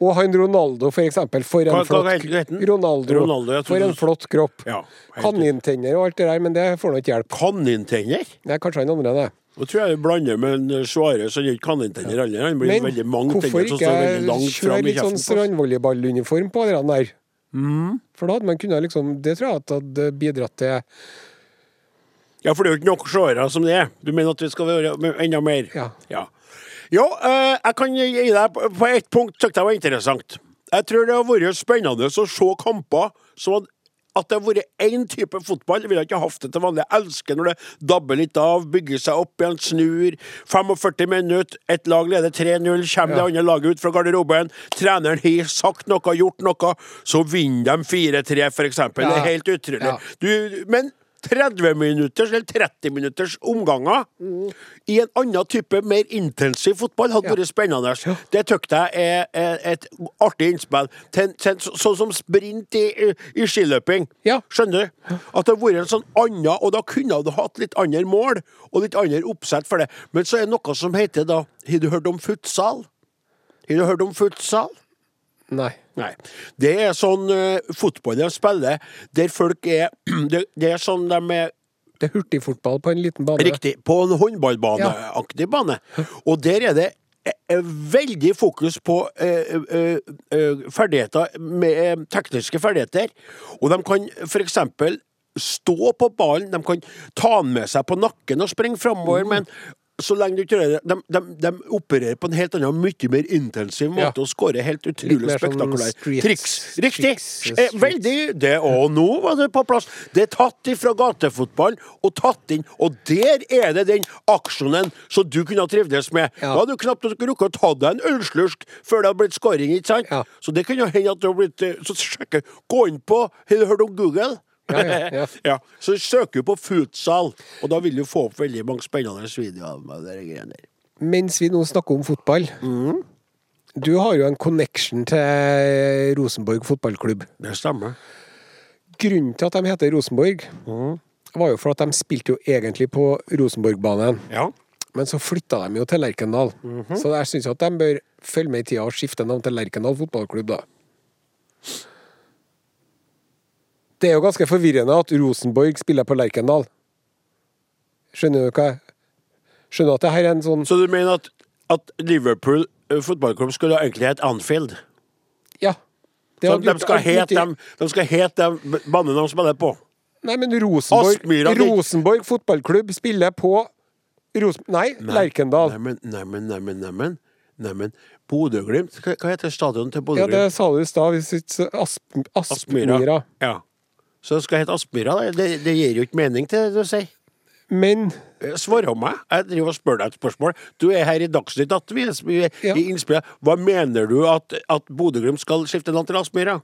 Og han Ronaldo, for eksempel. For en flott? Ronaldo. Ronaldo, For en flott kropp. Ja, Kanintenner og alt det der, men det får nå ikke hjelp. Kanintenner? Nei, kanskje han andre det. Nå tror jeg du blander med en Suárez, som ikke kan ikke kanintenner heller. Han blir Men veldig mange hvorfor tenner som står veldig langt fram i litt sånn kjøre litt sånn strandvolleyballuniform på den der? Mm. For da hadde man kunnet liksom Det tror jeg at hadde bidratt til Ja, for det er jo ikke nok seere som det er. Du mener at vi skal være enda mer? Ja. Ja, Jo, eh, jeg kan gi deg på- På ett punkt syntes jeg var interessant. Jeg tror det har vært spennende å se kamper som hadde at det har vært én type fotball. Jeg ville ikke hatt det til vanlig. Jeg elsker når det dabber litt av, bygger seg opp igjen, snur. 45 minutter, ett lag leder 3-0, kommer det andre laget ut fra garderoben. Treneren har sagt noe, gjort noe, så vinner de 4-3, for eksempel. Det er helt utrolig. Du, men 30 minutters eller 30 minutters omganger i en annen type, mer intensiv fotball hadde Ja. vært spennende. Det syns jeg er, er et artig innspill. Sånn som sprint i, i, i skiløping. Ja. Skjønner du? At det hadde vært en sånn annen Og da kunne du hatt litt andre mål og litt andre oppsett for det. Men så er det noe som heter da Har du hørt om futsal? Har du hørt om futsal? Nei. Nei. Det er sånn uh, fotball de spiller, der folk er (clears throat) det, det er sånn de er Det er hurtigfotball på en liten bane. Riktig. På en håndballbaneaktig bane. Og der er det eh, eh, veldig fokus på eh, eh, ferdigheter med tekniske ferdigheter. Og de kan eksempel stå på ballen, de kan ta den med seg på nakken og springe framover, Mm. men så lenge du ikke gjør det de, de, de opererer på en helt annen, mye mer intensiv måte Ja. og skårer helt utrolig sånn spektakulære triks. Riktig! Eh. Veldig det, Og nå var det på plass. Det er tatt ifra gatefotball og tatt inn, og der er det den aksjonen som du kunne ha trivdes med. Ja. Da hadde du knapt rukket å ta deg en ølslurk før det hadde blitt scoring, ikke sant? Ja. Så det kan jo hende at det har blitt eh, Så sjekke Gå inn på Har du hørt om Google? Ja, (laughs) ja. Så søker du på futsal, og da vil du få opp veldig mange spennende videoer med de greiene der. Mens vi nå snakker om fotball Mm. Du har jo en connection til Rosenborg fotballklubb. Det stemmer. Grunnen til at de heter Rosenborg, Mm. var jo for at de spilte jo egentlig på Rosenborgbanen. Ja. Men så flytta de jo til Lerkendal. Mhm. Så jeg syns at de bør følge med i tida og skifte navn til Lerkendal fotballklubb, da. Det er jo ganske forvirrende at Rosenborg spiller på Lerkendal. Skjønner du hva jeg Skjønner du at det her er en sånn Så du mener at, at Liverpool eh, fotballklubb skulle egentlig hett Anfield? Ja. De skal hete dem, de skal hete dem banen de spiller på. Nei, men Rosenborg, Aspmyra, Rosenborg fotballklubb spiller på Ros... Nei, Lerkendal. Neimen, neimen, neimen, neimen. Neimen, Bodø-Glimt? Hva, heter stadionet til Ja, Bodø-Glimt? det sa du i stad. Asp, Aspmyra. Ja. Så det skal hete Aspmyra? Det, det gir jo ikke mening til det du sier. Men Eh, Svar om meg. Jeg driver og spør deg et spørsmål. Du er her i Dagsnytt 18, vi er Ja. i innspillet. Hva mener du at, at Bodø-Glimt skal skifte navn til Aspmyra?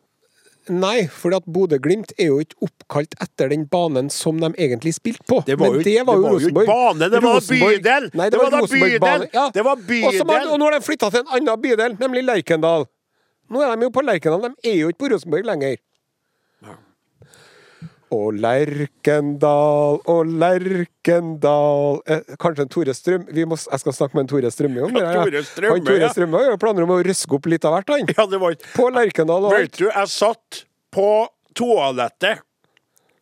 Nei, for at Bodø-Glimt er jo ikke oppkalt etter den banen som de egentlig spilte på. Det var jo det var jo var ikke bane, det var bydel! Nei, det, Det var, var bydel! Ja. Det var så har- og nå har de flytta til en annen bydel, nemlig Lerkendal. Nå er de jo på Lerkendal, de er jo ikke på Rosenborg lenger. Og Lerkendal og Lerkendal eh, Kanskje en Tore Strøm Vi må, Jeg skal snakke med en Tore Strømme om det. (laughs) ja. Tore Strømme, han Tore. Strømme har ja. planer om å røske opp litt av hvert, han. Ja, det var På Lerkendal og Vet du, jeg satt på toalettet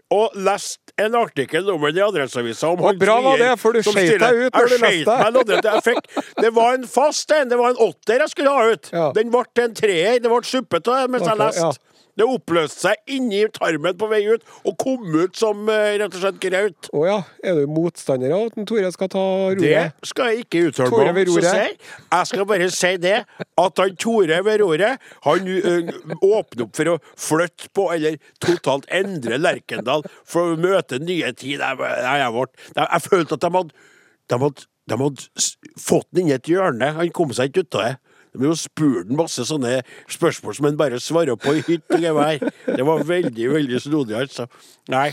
og leste en artikkel om det i Adresseavisa om Og bra var det, for du skjeit deg ut når du leste. det- jeg var en fast en, det var en åtter jeg skulle ha ut. Ja. Den ble en treer. Det ble suppete mens jeg Ok, leste. ja. Det oppløste seg inni tarmen på vei ut, og kom ut som eh, rett og slett graut. Å ja. Er du motstander av at Tore skal ta roret? Det skal jeg ikke uttale Tore meg om. Jeg skal bare si det, at han Tore ved roret, han ø, åpner opp for å flytte på, eller totalt endre Lerkendal for å møte nye tid. Jeg, jeg, jeg følte at de hadde, de hadde, de hadde fått den inn i et hjørne. Han kom seg ikke ut av det. De hun spurte masse sånne spørsmål som han bare svarer på i hytt og gevær. Det var veldig, veldig snodig, altså. Nei.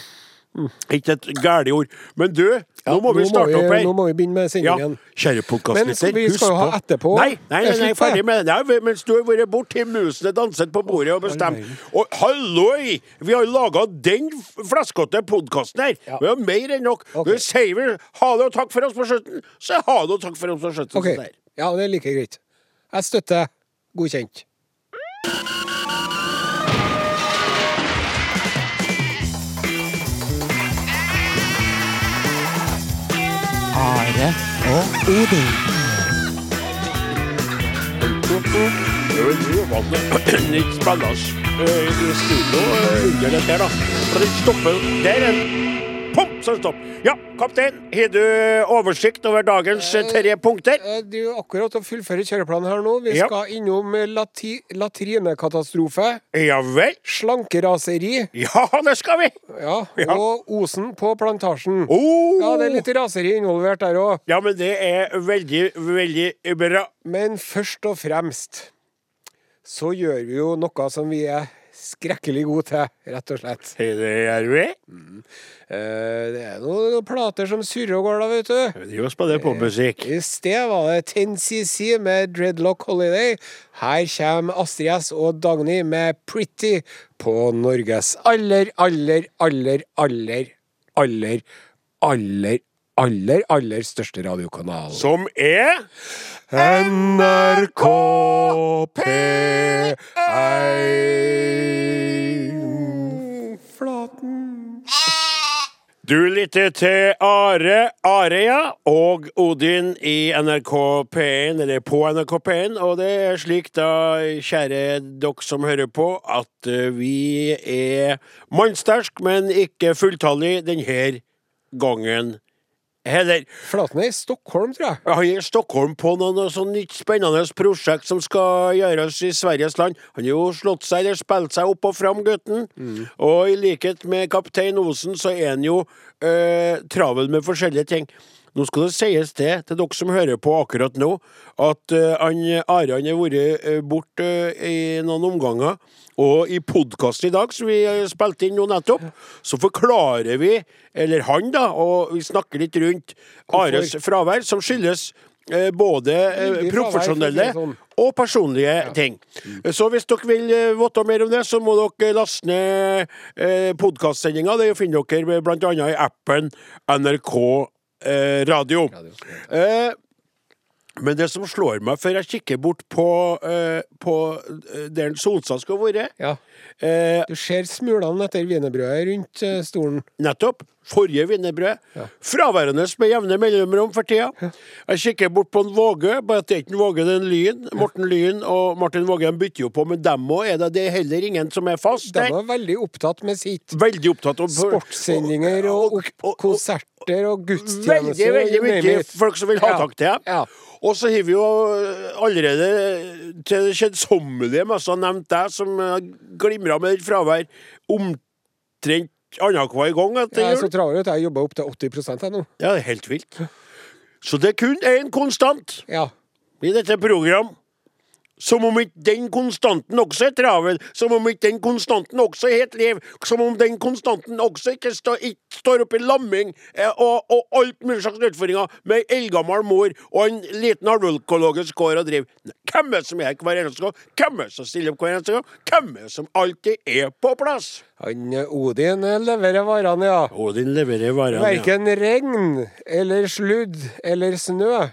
Ikke et gærent ord. Men du, nå må vi starte opp her. Nå må vi begynne med Ja, sendingen. kjære Men podkastlytter, vi skal jo ha etterpå. Nei, nei, nei, nei på ferdig med det. Mens du har vært borte til musene danset på bordet og bestemt. Og halloi! Vi har laga den flaskete podkasten her. Ja. Vi har mer enn nok. Okay. Nå sier vi ha det og takk for oss på slutten, så ha det og takk for oss på slutten. Ok, sånn ja, det er like greit. Jeg støtter godkjent. Are og Odin. Nytt spennende eh, i studio under dette her, da. Og den stoppe Der er så er stopp. Ja, kaptein, har du oversikt over dagens eh, tre punkter? Eh, Du jo akkurat å fullføre kjøreplanen her nå. Vi Ja. skal innom lati latrinekatastrofe, Ja vel? slankeraseri Ja, det skal vi! ja, Ja. og Osen på plantasjen. Oh. Ja, det er litt raseri involvert der òg. Ja, men det er veldig, veldig bra. Men først og fremst så gjør vi jo noe som vi er skrekkelig god til, rett og slett. Det er vi. Mm. det er noen plater som surrer og går, da, vet du. Vi driver og spiller popmusikk. I sted var det 10CC med Dreadlock Holiday. Her kommer Astrid S og Dagny med Pretty på Norges aller, aller, aller, aller, aller, aller, aller, aller største radiokanal. Som er NRK P1 Flaten. Du lytter til Are Areia og Odin i NRK P1, eller på NRK P1. Og det er slik, da, kjære dere som hører på, at eh, vi er mannsterk, men ikke fulltallig denne gangen heller. Flaten er i Stockholm, tror jeg. Han er i Stockholm på noe, noe sånn nytt spennende prosjekt som skal gjøres i Sveriges land. Han har jo slått seg eller spilt seg opp og fram, gutten. Og i likhet med kaptein Osen, så er han jo øh, travel med forskjellige ting. Nå skal det sies det til dere som hører på akkurat nå, at uh, han, har vært uh, borte i noen omganger. Og i podkasten i dag, som vi spilte inn nå nettopp, så forklarer vi, eller han da, og vi snakker litt rundt Ares fravær, som skyldes både profesjonelle sånn. og personlige ting. Så hvis dere vil vite mer om det, så må dere laste ned podkastsendinga. Det finner dere annet i appen NRK eh, Radio. Eh, men det som slår meg før jeg kikker bort på, eh, på eh, der Solstad skal være Ja. eh, Du ser smulene etter wienerbrødet rundt eh, stolen. Nettopp. Forrige wienerbrød. Fraværende med jevne mellomrom for tida. Jeg kikker bort på en Våge, bare at det er ikke en Våge, det er en Lyn. Morten Lyn og Martin Våge de bytter jo på, men dem òg er det, det er heller ingen som er fast De var veldig opptatt med sitt. Veldig opptatt av Sportssendinger og, og, konserter og gudstjenester. Veldig, veldig mye folk som vil ha Ja. tak til dem. Ja. Og så har vi jo allerede til det kjedsommelige mest nevnt deg, som glimra med ditt fravær omtrent annenhver gang etter Jeg er så travel at jeg jobber opp til 80 jeg nå. Ja, det er helt vilt. Så det er kun én konstant Ja. i dette program, Som om ikke den konstanten også er travel, som om ikke den konstanten også er helt liv, som om den konstanten også ikke, stå, ikke står oppe i lamming eh, og, og alt mulig slags utfordringer med ei eldgammel mor og en liten halvøkologisk gård å drive. Hvem er det som er her hver eneste gang? Hvem er det som stiller opp hver eneste gang? Hvem er det som alltid er på plass? Han eh, Odin eh, leverer varene, ja. Odin leverer varene. Ja. Verken regn eller sludd eller snø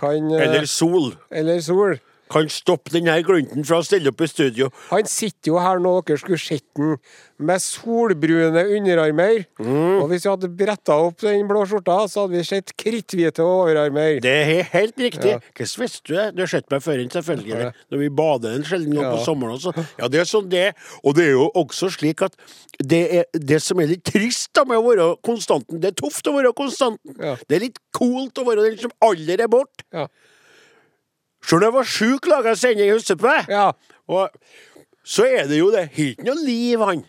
kan Eller sol. eller sol. Kan stoppe denne glunten fra å stille opp i studio. Han sitter jo her nå, dere skulle sett den, med solbrune underarmer. Mm. Og hvis vi hadde bretta opp den blå skjorta, så hadde vi sett kritthvite overarmer. Det er helt riktig. Ja. Hvordan visste du det? Du har sett meg før, selvfølgelig. Ja. Når vi bader en sjelden gang på sommeren også. Ja, det er sånn det. Og det er jo også slik at det, er, det som er litt trist da med å være konstanten Det er tøft å være konstanten. Ja. Det er litt coolt å være den som aldri er borte. Sjøl da jeg var sjuk, laga jeg sending, husker på det? ja. Og så er det jo det. Har ikke noe liv, han.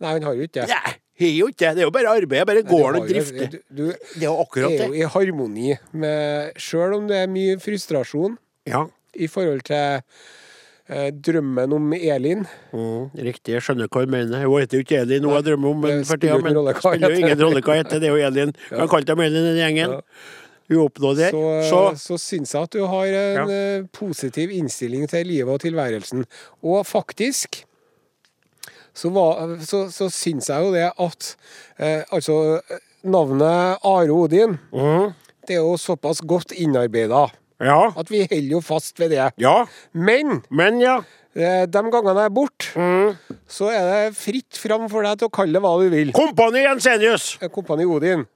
Nei, han har jo ikke det. Nei, har jo ikke det. Det er jo bare arbeid. Bare gården og drifter. Du, Det er jo akkurat er jo i harmoni med Sjøl om det er mye frustrasjon Ja. i forhold til eh, drømmen om Elin. Mm, riktig, jeg skjønner hva du mener. Hun heter jo ikke Elin, hun jeg drømmer om men det for spiller tida, jo ingen rolle hva heter. Det er jo Elin. Han kalt dem Elin den gjengen. Ja. Hun oppnådde det. Så, Så, så syns jeg at du har en ja. positiv innstilling til livet og tilværelsen. Og faktisk så, var, så, så syns jeg jo det at eh, Altså, eh, navnet Are Odin, Mhm. det er jo såpass godt innarbeida ja. at vi holder jo fast ved det. Ja, Men men ja. eh, de gangene jeg er borte, Mm. så er det fritt fram for deg til å kalle det hva du vil. Kompani Jensenius! Eh, Kompani Odin.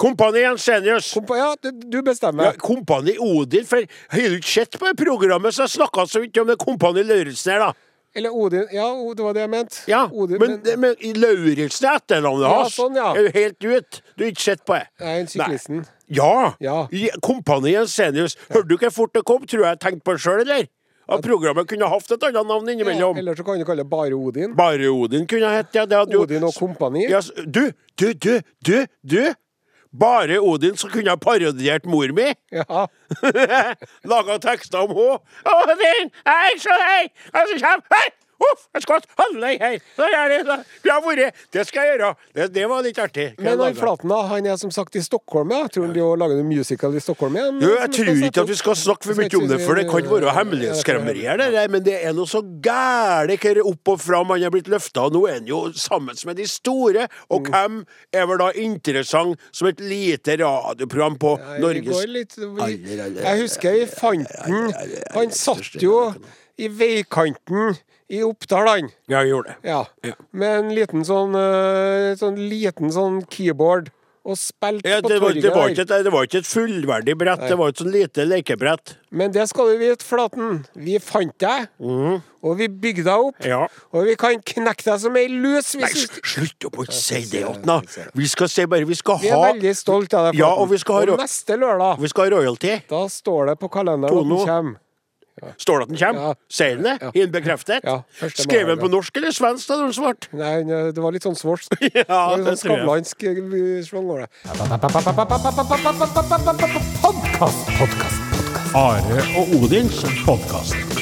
Kompani Jensenius! Kompa, ja, du, du Ja, bestemmer. Kompani Odin, for har du ikke sett på det programmet, så snakka så vidt om det Kompani Lauritzen her, da. Eller Odin. Ja, det var det jeg mente. Ja, Odin, men, men Lauritzen er etternavnet Ja, hans. sånn, ja. Er jo helt ut. Du har ikke sett på det. Nei, en syklisten. Ja! Ja. I Kompani Jensenius. Hørte du ikke fort det kom? Tror jeg jeg tenkte på det sjøl, eller? At programmet kunne hatt et annet navn innimellom. Ja, eller så kan du kalle det bare Odin. Bare Odin kunne hett, ja. Det hadde Odin og kompani. Ja, du, du, du, du, du! Bare Odin som kunne ha parodiert mor mi. Ja. (laughs) Laga tekster om henne. Odin, hei, så hei! er så kjem Hei! Uff, jeg skvatt alle her. Så er det, så. Vi har vært Det skal jeg gjøre. Det, det var litt artig. Hva Men han. Flaten da, han er som sagt i Stockholm, ja. Tror han de lager en musical i Stockholm igjen? Jo, jeg tror ikke at vi skal snakke for mye om det, for det kan være hemmelighetskremmerier, det der, men det er noe så gæli hva opp og fram han er blitt løfta, nå er han jo sammen med de store. Og Mm. hvem er vel da interessant som et lite radioprogram på ja, Norges går litt Jeg husker vi fant den. Han satt jo i veikanten i Oppdal, han. Ja, jeg gjorde det. Ja. Ja. Med en liten sånn, eh, sånn liten sånn keyboard. Og spilte Ja, på torget det, var ikke et, det var ikke et fullverdig brett, det var et sånn lite lekebrett. Men det skal du vite, Flaten. Vi fant deg, og vi bygde deg opp. Ja. Og vi kan knekke deg som ei lus. Nei, slutt opp å si det, Atna! Vi skal si bare Vi skal Vi er veldig stolt av deg. Ja, og vi skal ha og neste lørdag, Vi skal ha royalty. da står det på kalenderen at du kommer. Står det at den kommer? Ja. Sier den det? Ja. Har den bekreftet? Ja, Skrev den på norsk eller svensk, da, den svart? Nei, det var litt sånn svorsk. (laughs) Ja, det var det litt sånn skavlansk eh, svang over det. Are og Odins podkast.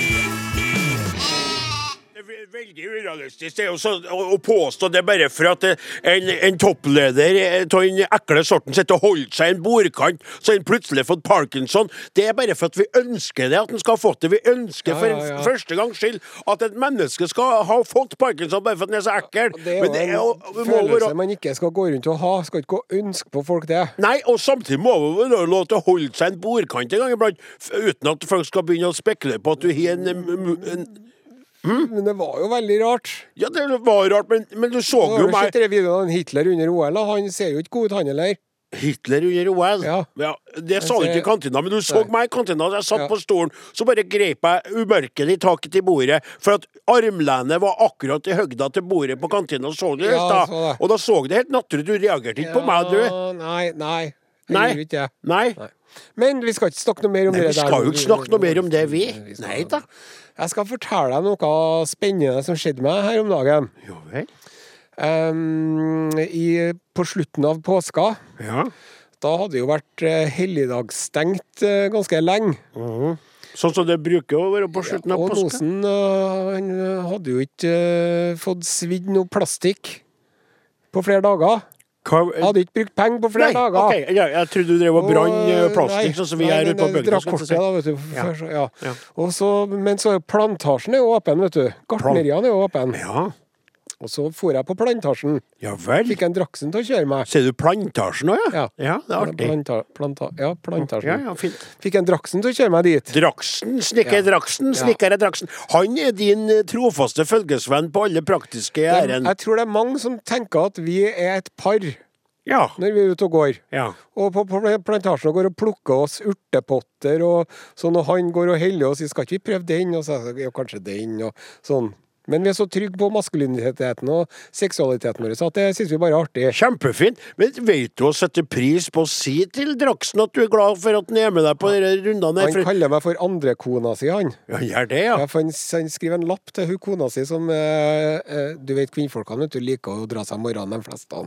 Veldig urealistisk det er å, påstå det bare for at eh, en, en toppleder eh, av den ekle sorten sitter og holder seg i en bordkant, så har han plutselig fått parkinson. Det er bare for at vi ønsker det, at han skal ha fått det. Vi ønsker Ja, for ja, ja. en første gangs skyld at et menneske skal ha fått parkinson bare for at han er så ekkel. Det er Men det er jo en følelse være man ikke skal gå rundt og ha. Skal ikke gå ønske på folk det. Nei, og samtidig må vi være lov til å holde seg en bordkant en gang iblant, uten at folk skal begynne å spekulere på at du har en, en, en Men det var jo veldig rart. Ja, det var rart, men, men du så Nå har jo du sett meg de videoene av Hitler under OL, han ser jo ikke god ut, han heller. Hitler under OL. Ja. det sa du ikke i kantina, men du så Nei. meg i kantina. Jeg satt Ja. på stolen, så bare grep jeg umerkelig taket i bordet, for at armlenet var akkurat i høgda til bordet på kantina. Så du? Ja, da. så det. Og da så det helt naturlig Du reagerte ikke på meg, du. Nei, nei. Nei. Nei. Men vi skal ikke snakke noe mer om Nei, det vi skal jo ikke snakke noe mer om det, vi. Nei da. Jeg skal fortelle deg noe spennende som skjedde meg her om dagen. Jo vel. Um, i, på slutten av påska, Ja. da hadde det jo vært eh, helligdagsstengt eh, ganske lenge. Sånn som det bruker å være på slutten av Og påske. Nosen uh, hadde jo ikke uh, fått svidd noe plastikk på flere dager. Hadde ikke brukt penger på flere nei, dager. Okay. ja, jeg trodde du drev og brant eh, plastikk, sånn som vi gjør ute på bygda. du. Ja. Ja. Men så plantasjen er jo åpen, vet du. Gartneriene er jo åpen. Ja, Og så for jeg på plantasjen. ja vel. Fikk en Draksen til å kjøre meg. Ser du plantasjen òg, ja? Ja. ja? Det er artig. Planta, planta, ja, plantasjen. Ja, ja, fint. Fikk en Draksen til å kjøre meg dit. Draksen, snekker Ja. Draksen, snekker Draksen. Han er din eh, trofaste følgesvenn på alle praktiske ærend. Jeg tror det er mange som tenker at vi er et par Ja. når vi er ute og går. ja. Og på, på plantasjen går og plukker oss urtepotter, og sånn, og han går og heller oss i 'skal ikke vi prøve den', og så ja, kanskje den, og sånn. Men vi er så trygge på maskuliniteten og seksualiteten vår, så at det syns vi bare er artig. Kjempefint. Men vet du å sette pris på å si til Draksen at du er glad for at han er med deg på de rundene? Han For... kaller meg for andrekona si, han. Ja, gjør det, ja. Ja, for han, han skriver en lapp til hun kona si som eh, eh, Du vet kvinnfolkene vet du, liker å dra seg om morgenen, de fleste.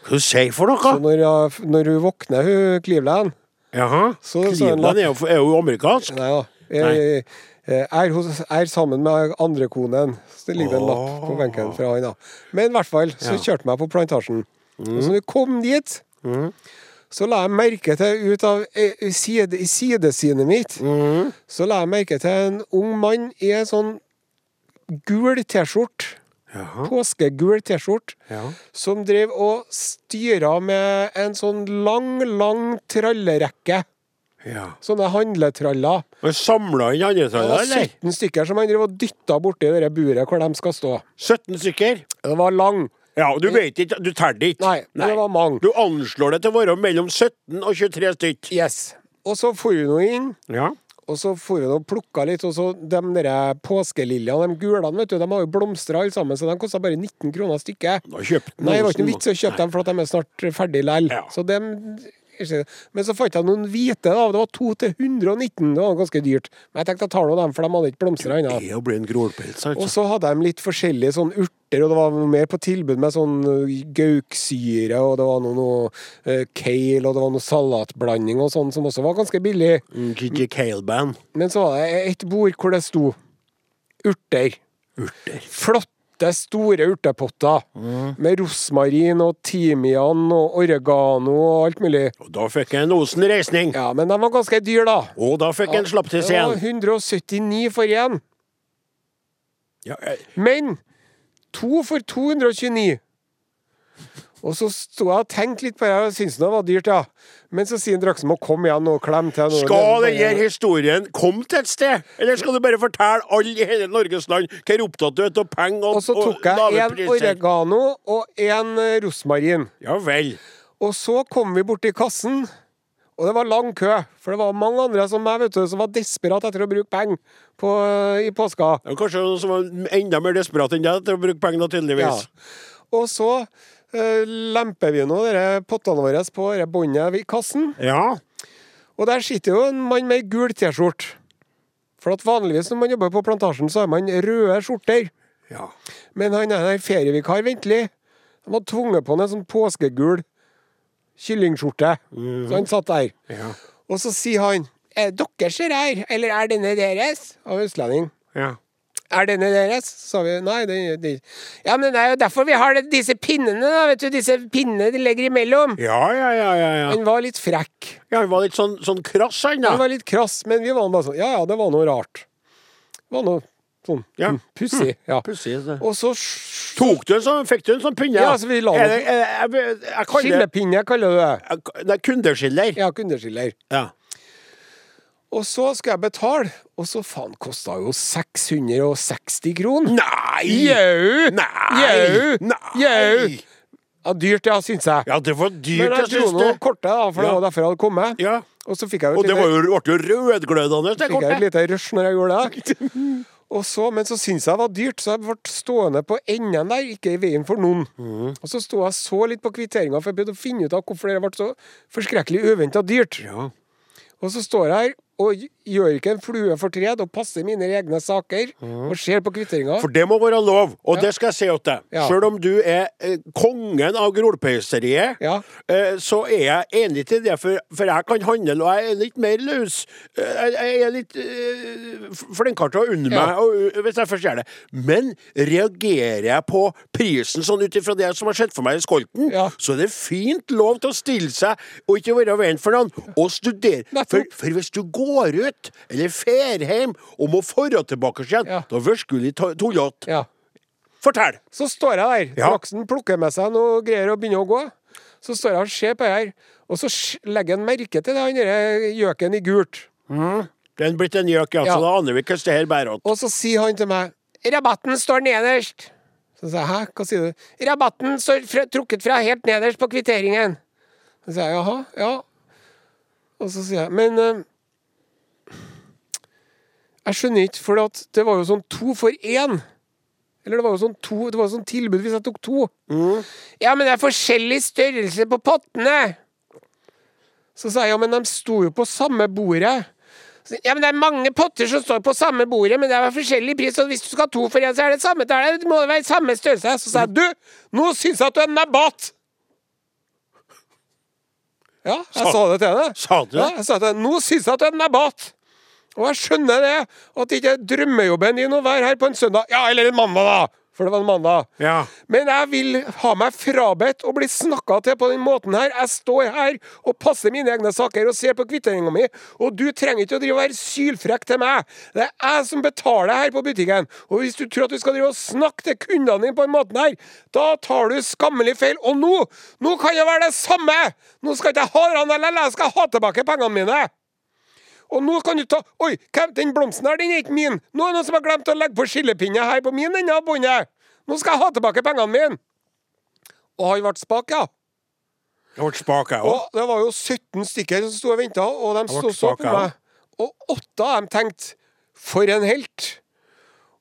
Hva du sier for Så noe? når, jeg- når hun våkner, hun Cleveland Jaha. Så- så. Cleveland er jo, er jo amerikansk. Nei da. Jeg er, hos, er sammen med andrekonen. Så det ligger en lapp på benken fra han, da. Men i hvert fall, så kjørte jeg meg på plantasjen. Og så når vi kom dit, så la jeg merke til ut av eh, side, i sidesynet mitt Så la jeg merke til en ung mann i en sånn gul T-skjorte. Jaha. Påskegul T-skjorte. Ja. Som drev og styra med en sånn lang, lang trallerekke. Ja. Sånne handletraller. Og samla inn andre Det traller, var eller? 17 stykker som han drev og dytta borti det buret hvor de skal stå. 17 stykker? Det var lang. Ja, du vet ikke, du teller ikke? Nei, Nei, det var mange. Du anslår det til å være mellom 17 og 23 stykk. Yes. Og så for vi nå inn, Ja. og så for vi nå og plukka litt, og så de der påskeliljene, de gulene, vet du, de har jo blomstra alle sammen, så de kosta bare 19 kroner stykket. Nei, det var ikke noe vits vits å kjøpe dem, for at de er snart ferdig likevel. Ja. Så dem Men så fant jeg noen hvite, da. Det var to til 119. Det var ganske dyrt. Men jeg tenkte jeg tar nå dem, for de hadde ikke blomstra ennå. Det å bli en grålpels, Og altså. så hadde de litt forskjellige sånn urter, og det var mer på tilbud med sånn uh, gauksyre, og det var noe, noe uh, kale, og det var noe salatblanding og sånn, som også var ganske billig. Mm, Gigi Cale-band. Men så var det et bord hvor det sto urter. Urter. Flotte, store urtepotter. Mm. Med rosmarin og timian og oregano og alt mulig. Og da fikk en Osen reisning. Ja, men de var ganske dyr, da. Og da fikk jeg en slapp til Det var 179 for én. Ja, jeg- Men to for 229. Og så sto jeg og tenkte litt på det, og syntes det var dyrt, ja. Men så sier Draksen kom igjen og klem til. noe». Skal denne historien komme til et sted? Eller skal du bare fortelle alle i hele Norges land hvor opptatt du er av penger og, Og så tok jeg én oregano og en eh, rosmarin. Ja vel. Og så kom vi bort til kassen, og det var lang kø. For det var mange andre som meg, vet du, som var desperat etter å bruke penger på, eh, i påska. Ja, kanskje noen som var enda mer desperat enn deg etter å bruke penger, tydeligvis. Ja. Og så lemper vi nå dere pottene våre på dette båndet i kassen. Ja. Og der sitter jo en mann med ei gul T-skjorte. For at vanligvis når man jobber på plantasjen, så har man røde skjorter. ja. Men han er en ferievikar, ventelig. De hadde tvunget på han en sånn påskegul kyllingskjorte. Så han satt der. Ja. Og så sier han Er det deres det her, eller er denne deres? Av østlending. ja. Er denne deres? sa vi. Nei, det, det. Ja, men det er jo derfor vi har det, disse pinnene, da. Vet du, disse pinnene de legger imellom. Ja, ja, ja, ja, ja. Han var litt frekk. ja. Den var litt sånn, sånn krass, han da. da. var litt krass, men vi var bare sånn Ja, ja, det var noe rart. Det var noe sånn Ja. mm, pussig. Ja. Pussig. Og så Tok du en sånn, fikk du en sånn pinne? Ja, så vi la Er den er- Skillepinne, kaller du det. Nei, kundeskiller. Ja, kundeskiller. Ja. Og så skal jeg betale, og så faen kosta jo 660 kroner. Nei! Jau! Jau! Jau! Ja, dyrt, ja, syns jeg. Ja, det var dyrt, Men jeg dro nå det. kortet, da, for det var derfor jeg hadde kommet. Ja. Og så fikk jeg jo Og et det ble jo, ble jo rødglødende, det fikk jeg et lite rush når jeg gjorde det. Og så, men så syntes jeg det var dyrt, så jeg ble stående på enden der, ikke i veien for noen. Mm. Og så sto jeg så litt på kvitteringa, for jeg prøvde å finne ut av hvorfor det ble så forskrekkelig uventa dyrt. Ja. Og så står jeg her og gjør ikke en flue fortred og passer mine egne saker og ser på kvitteringa. For det må være lov, og Ja. det skal jeg si til deg. Ja. Selv om du er eh, kongen av grålpeiseriet, Ja. eh, så er jeg enig til det, for, for jeg kan handle, og jeg er litt mer løs. Eh, jeg, jeg er litt eh, flinkere til å unne meg, og, uh, hvis jeg først gjør det. Men reagerer jeg på prisen sånn ut ifra det som har skjedd for meg i skolten, så er det fint lov til å stille seg og ikke være venn for noen, og studere. For, for hvis du går ut, eller fer hjem, og må forra tilbake igjen, Ja. da litt tullete. Ja. Fortell! Så står jeg der. Ja. Flaksen plukker med seg noe greier og begynner å gå. Så står jeg og ser på det her, og så legger han merke til det, han derre gjøken i gult. Det er blitt en gjøk, ja, så da aner vi hvordan det her bærer åt. Og så sier han til meg Rabatten står nederst. Så sa jeg hæ, hva sier du? Rabatten står fra, trukket fra helt nederst på kvitteringen. Så sier jeg jaha, ja. Og så sier jeg men eh, Jeg skjønner ikke, for at det var jo sånn to for én. Eller det var jo sånn to, det var jo sånn tilbud hvis jeg tok to. Ja, men det er forskjellig størrelse på pottene. Så sa jeg ja, men de sto jo på samme bordet. Så, Ja, men Det er mange potter som står på samme bordet, men det er forskjellig pris. Og hvis du skal ha to for én, så er det samme tallet. Det må være samme størrelse. Så sa jeg du, nå syns jeg at du er nabat! Ja, jeg Sa- sa det til henne. Sa du det? Ja, jeg sa til henne, nå syns jeg at du er nabat! Og jeg skjønner det, at det ikke er drømmejobben din å være her på en søndag. Ja, eller en mandag, da! For det var en mandag. Ja. Men jeg vil ha meg frabedt å bli snakka til på den måten her. Jeg står her og passer mine egne saker og ser på kvitteringa mi, og du trenger ikke å drive og være sylfrekk til meg. Det er jeg som betaler her på butikken. Og hvis du tror at du skal drive og snakke til kundene dine på den måten her, da tar du skammelig feil. Og nå, nå kan det være det samme! Nå skal ikke jeg ha den eller jeg skal ha tilbake pengene mine. Og nå kan du ta Oi, hvem- den blomsten her, den er ikke min. Nå er det noen som har glemt å legge på skillepinne her på min ende av båndet. Nå skal jeg ha tilbake pengene mine. Og han ble spak, ja. Jeg ble spak, jeg òg. Det var jo 17 stykker som sto og venta, og de sto så på meg. Og åtte av dem tenkte 'for en helt'.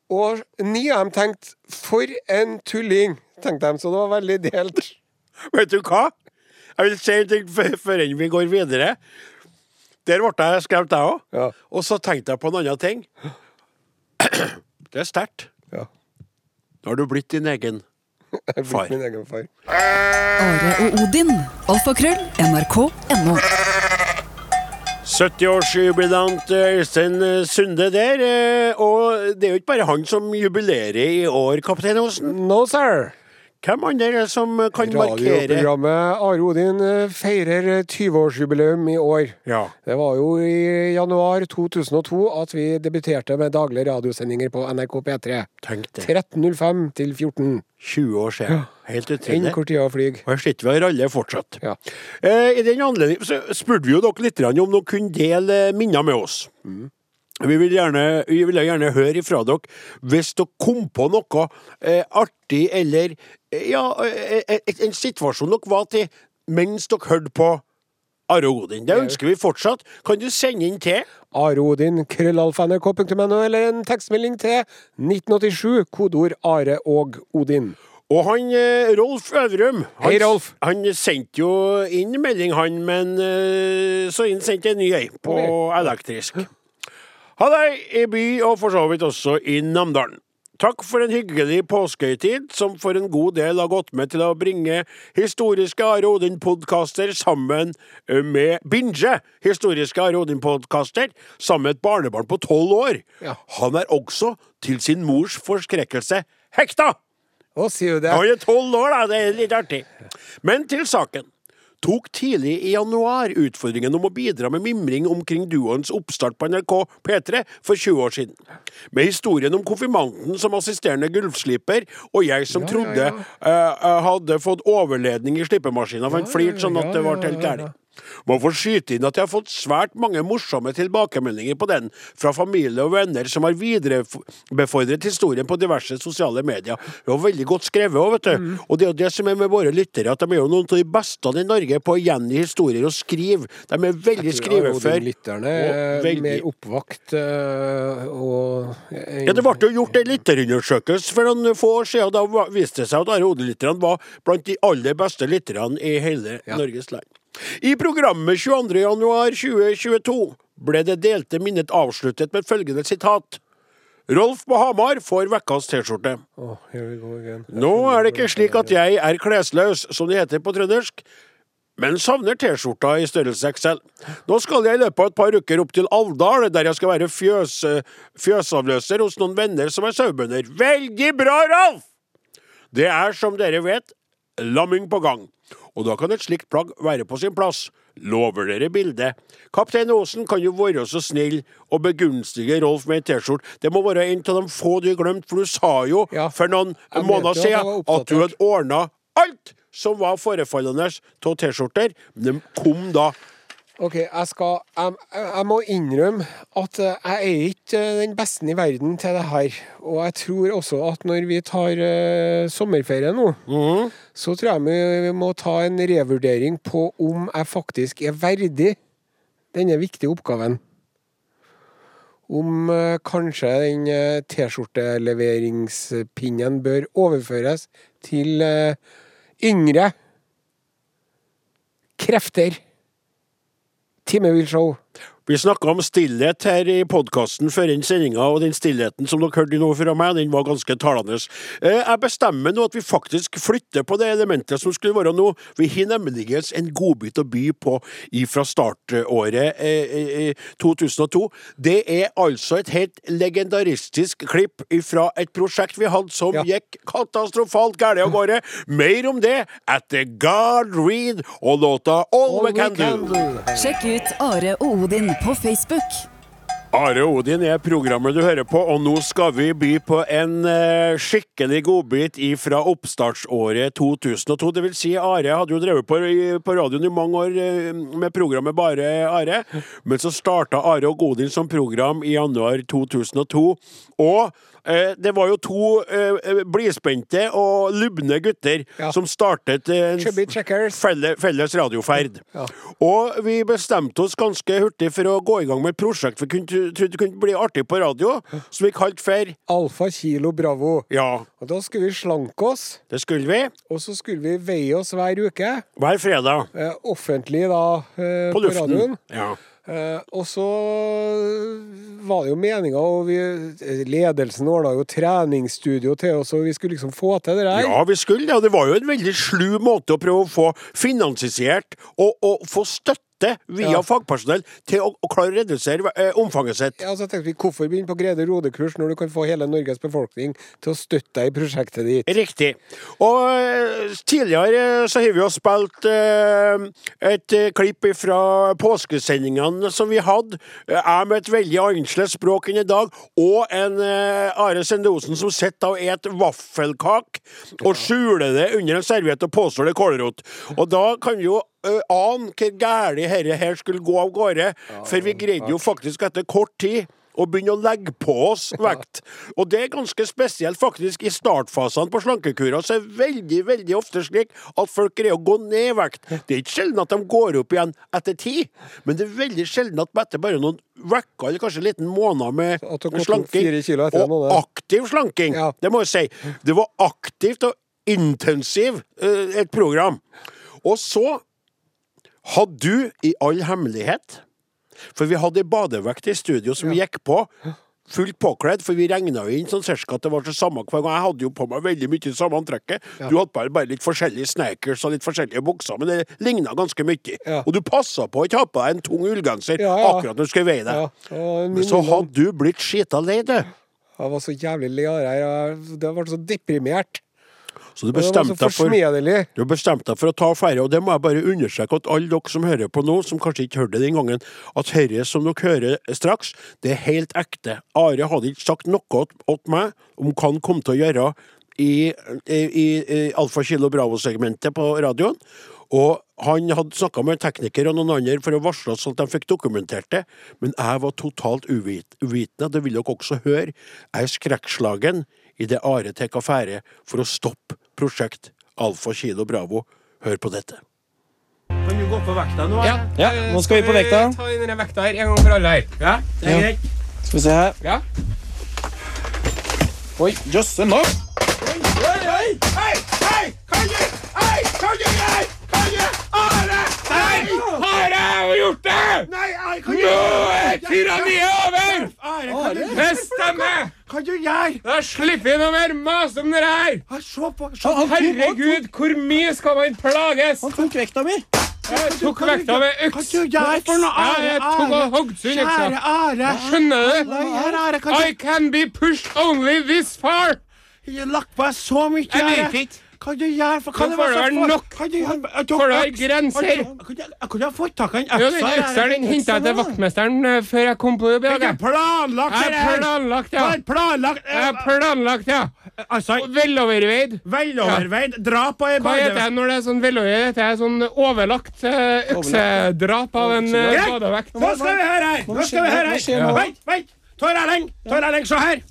Og ni av dem tenkte 'for en tulling', tenkte de. Så det var veldig delt. (laughs) Vet du hva? Jeg vil si en ting før vi går videre. Der ble jeg skremt, jeg òg. Ja. Og så tenkte jeg på en annen ting. (clears throat) Det er sterkt. Ja. Nå har du blitt din egen (laughs) Jeg er Far. min egen far. Are og Odin. Alfakrøll. NRK.no. 70-årsjubilant Øystein Sunde der. eh, Og det er jo ikke bare han som jubilerer i år, kaptein Osen. No, sir. Hvem andre som kan markere Radioprogrammet Are Odin eh, feirer 20-årsjubileum i år. Ja. Det var jo i januar 2002 at vi debuterte med daglige radiosendinger på NRK P3. Tenk det. 13.05 til 14. 20 år siden. Helt Enn utrolig. hvor tida flyr. Og her sitter vi og raller fortsatt. Ja. Eh, I den anledning spurte vi jo dere litt om dere kunne dele minner med oss. Vi vil gjerne, vi vil gjerne høre ifra dere hvis dere kom på noe eh, artig eller eh, ja, eh, eh, en situasjon dere var til mens dere hørte på Are Odin. Det ønsker vi fortsatt. Kan du sende inn til Are Odin, krøllalfa.nrk.no, eller en tekstmelding til 1987, kodeord Are og Odin. Og han Rolf Øvrum han, Hei, Rolf. Han sendte jo inn melding, han, men så sendte en ny ei på elektrisk. Halløy i by, og for så vidt også i Namdalen. Takk for en hyggelig påskehøytid, som for en god del har gått med til å bringe historiske Are Odin-podkaster sammen med Binge. Historiske Are Odin-podkaster sammen med et barnebarn på tolv år. Ja. Han er også, til sin mors forskrekkelse, hekta! Å, sier du det? Han er tolv år, da. Det er litt artig. Men til saken. Tok tidlig i januar utfordringen om å bidra med mimring omkring duoens oppstart på NRK P3 for 20 år siden. Med historien om konfirmanten som assisterende gulvsliper, og jeg som Ja, ja, trodde ja. eh, Uh, hadde fått overledning i slippemaskina, for han Ja, flirte sånn at det var helt ja, ja. gærent. Må få skyte inn at jeg har fått svært mange morsomme tilbakemeldinger på den fra familie og venner som har viderebefordret historien på diverse sosiale medier. Det var veldig godt skrevet òg, vet du. Mm. Og det er jo det som er med våre lyttere, at de er jo noen av de beste i Norge på å gjengi historier og skrive. De er veldig skrivefør. Lytterne er veldig- mer oppvakt øh, og Ja, Det ble jo gjort en lytterundersøkelse for noen få år siden. og Da viste det seg at Are Odel-lytterne var blant de aller beste lytterne i hele Norges land. I programmet 22.1.2022 ble det delte minnet avsluttet med følgende sitat. Rolf på Hamar får vekkas T-skjorte. Oh. Nå er det ikke slik at jeg er klesløs, som det heter på trøndersk, men savner T-skjorta i størrelse XL. Nå skal jeg i løpet av et par uker opp til Alvdal, der jeg skal være fjøs, fjøsavløser hos noen venner som er sauebønder. Veldig bra, Rolf! Det er, som dere vet, lamming på gang, og da kan et slikt plagg være på sin plass. Lover dere bildet? Kaptein Aasen kan jo være så snill og begunstige Rolf med en T-skjorte. Det må være en av de få du har glemt, for du sa jo Ja. for noen måneder siden at du hadde ordna alt som var forefallende av T-skjorter. Men de kom da. Ok, jeg skal Jeg, jeg må innrømme at jeg er ikke eh, den beste i verden til det her. Og jeg tror også at når vi tar uh, sommerferie nå, så tror jeg vi, vi må ta en revurdering på om jeg faktisk er verdig denne viktige oppgaven. Om uh, kanskje den uh, T-skjorteleveringspinnen bør overføres til yngre krefter. Timevillshow. Vi snakka om stillhet her i podkasten før den sendinga, og den stillheten som dere hørte nå fra meg, den var ganske talende. Eh, Jeg bestemmer nå at vi faktisk flytter på det elementet som skulle være nå. Vi har nemlig en godbit å by på fra startåret eh, eh, 2002. Det er altså et helt legendaristisk klipp fra et prosjekt vi hadde som Ja. gikk katastrofalt galt av gårde. Mer om det etter God Reed og låta All, We Can Do. Sjekk ut Are og Odin på Facebook. Are Odin er programmet du hører på, og nå skal vi by på en eh, skikkelig godbit fra oppstartsåret 2002. Det vil si, Are hadde jo drevet på, på radioen i mange år eh, med programmet Bare Are, men så starta Are og Godin som program i januar 2002. Og det var jo to eh, blidspente og lubne gutter Ja. som startet eh, en felle, felles radioferd. Ja. Og vi bestemte oss ganske hurtig for å gå i gang med et prosjekt vi kunne, trodde kunne bli artig på radio, som vi kalte for Alfa Kilo Bravo. Ja, Og Da skulle vi slanke oss, det skulle vi. og så skulle vi veie oss hver uke. Hver fredag. Eh, offentlig da eh, På på, radioen. Ja. Eh, og så var det jo meninga, og vi, ledelsen ordna jo treningsstudio til oss, og vi skulle liksom få til det der. ja, vi skulle det. Og det var jo en veldig slu måte å prøve å få finansiert og, og få støtte via Ja. fagpersonell til å, å klare å redusere eh, omfanget sitt. Ja, så tenkte vi, Hvorfor begynne på Grede Rode-kurs når du kan få hele Norges befolkning til å støtte deg i prosjektet ditt? Riktig. Og eh, tidligere eh, så har vi jo spilt eh, et eh, klipp fra påskesendingene som vi hadde. Jeg med et veldig annerledes språk enn i dag, og en eh, Are Sendosen som sitter og et vaffelkake og skjuler det under en serviett og påstår det er kålrot. Og da kan vi jo ane hvor galt dette her skulle gå av gårde, for vi greide jo faktisk etter kort tid og begynne å legge på oss (laughs) vekt. Og det er ganske spesielt faktisk i startfasene på slankekurer. Så er det veldig veldig ofte slik at folk greier å gå ned i vekt. Det er ikke sjelden at de går opp igjen etter tid, men det er veldig sjelden at etter bare noen uker eller kanskje en liten måned med, en Og aktiv slanking, Ja. det må jeg si. Det var aktivt og intensiv eh, et program. Og så hadde du i all hemmelighet For vi hadde ei badevekt i studio som vi gikk på. Fullt påkledd, for vi regna jo inn sånn cirka at det var så samme hver gang. Jeg hadde jo på meg veldig mye samme antrekket. Du hadde bare, bare litt forskjellige sneakers og litt forskjellige bukser, men det ligna ganske mye. Ja. Og du passa på å ikke ha på deg en tung ullgenser Ja, ja. akkurat når du skulle veie deg. Ja, Men så hadde du blitt skita lei, du. Jeg var så jævlig lei av det her. jeg- ble så deprimert. Så du bestemte deg for. Du deg for å ta ferja. og det må jeg bare understreke at alle dere som hører på nå, som kanskje ikke hørte det den gangen, at dette som dere hører straks, det er helt ekte. Are hadde ikke sagt noe til meg om hva han kom til å gjøre i, i, i Alfa Kilo Bravo-segmentet på radioen. Og han hadde snakka med en tekniker og noen andre for å varsle oss at de fikk dokumentert det, men jeg var totalt uvit, uvitende. Det vil dere også høre. Jeg er skrekkslagen i det Are tar affære for å stoppe prosjekt Alfa Kilo Bravo. Hør på dette. Kan du gå på vekta nå? Ja, Ja, eh, nå skal vi på vekta. Ta inn denne vekta her en gang for alle her. Ja, det er Ja. greit. Skal vi se her. Ja. Oi, jøsse nå! Hei, hei, hei! Kan du Hei, kan du hei, Kan du Are! Nei! Nå er tyranniet over! Det stemmer! Hva du gjør? Da slipper vi noe mer mas om det her! Herregud, hvor mye skal man plages? Han tok vekta mi. Jeg tok vekta med øks. jeg tok og Are. hogd sund øksa. Skjønner du? Her, I can be pushed only this far. Jeg lagt på deg så mye, Jeg vet ikke. Hva du gjør for hva Nå får det være nok. Får det grenser. Jeg kunne ha fått tak i den øksa den henta jeg til vaktmesteren eh, før jeg kom på jobb. Jeg har jeg. planlagt Jeg det har planlagt, Jeg ja. planlagt Jeg har planlagt, ja. Altså, Veloverveid! Veloverveid. drap og Hva heter det når det er sånn veloverveid? Det er sånn overlagt eh, øksedrap av en eh, badevekt. Nå skal vi høre her! Nå skal vi høre her. Vent, vent! Tor Erling, Tor Erling, se her.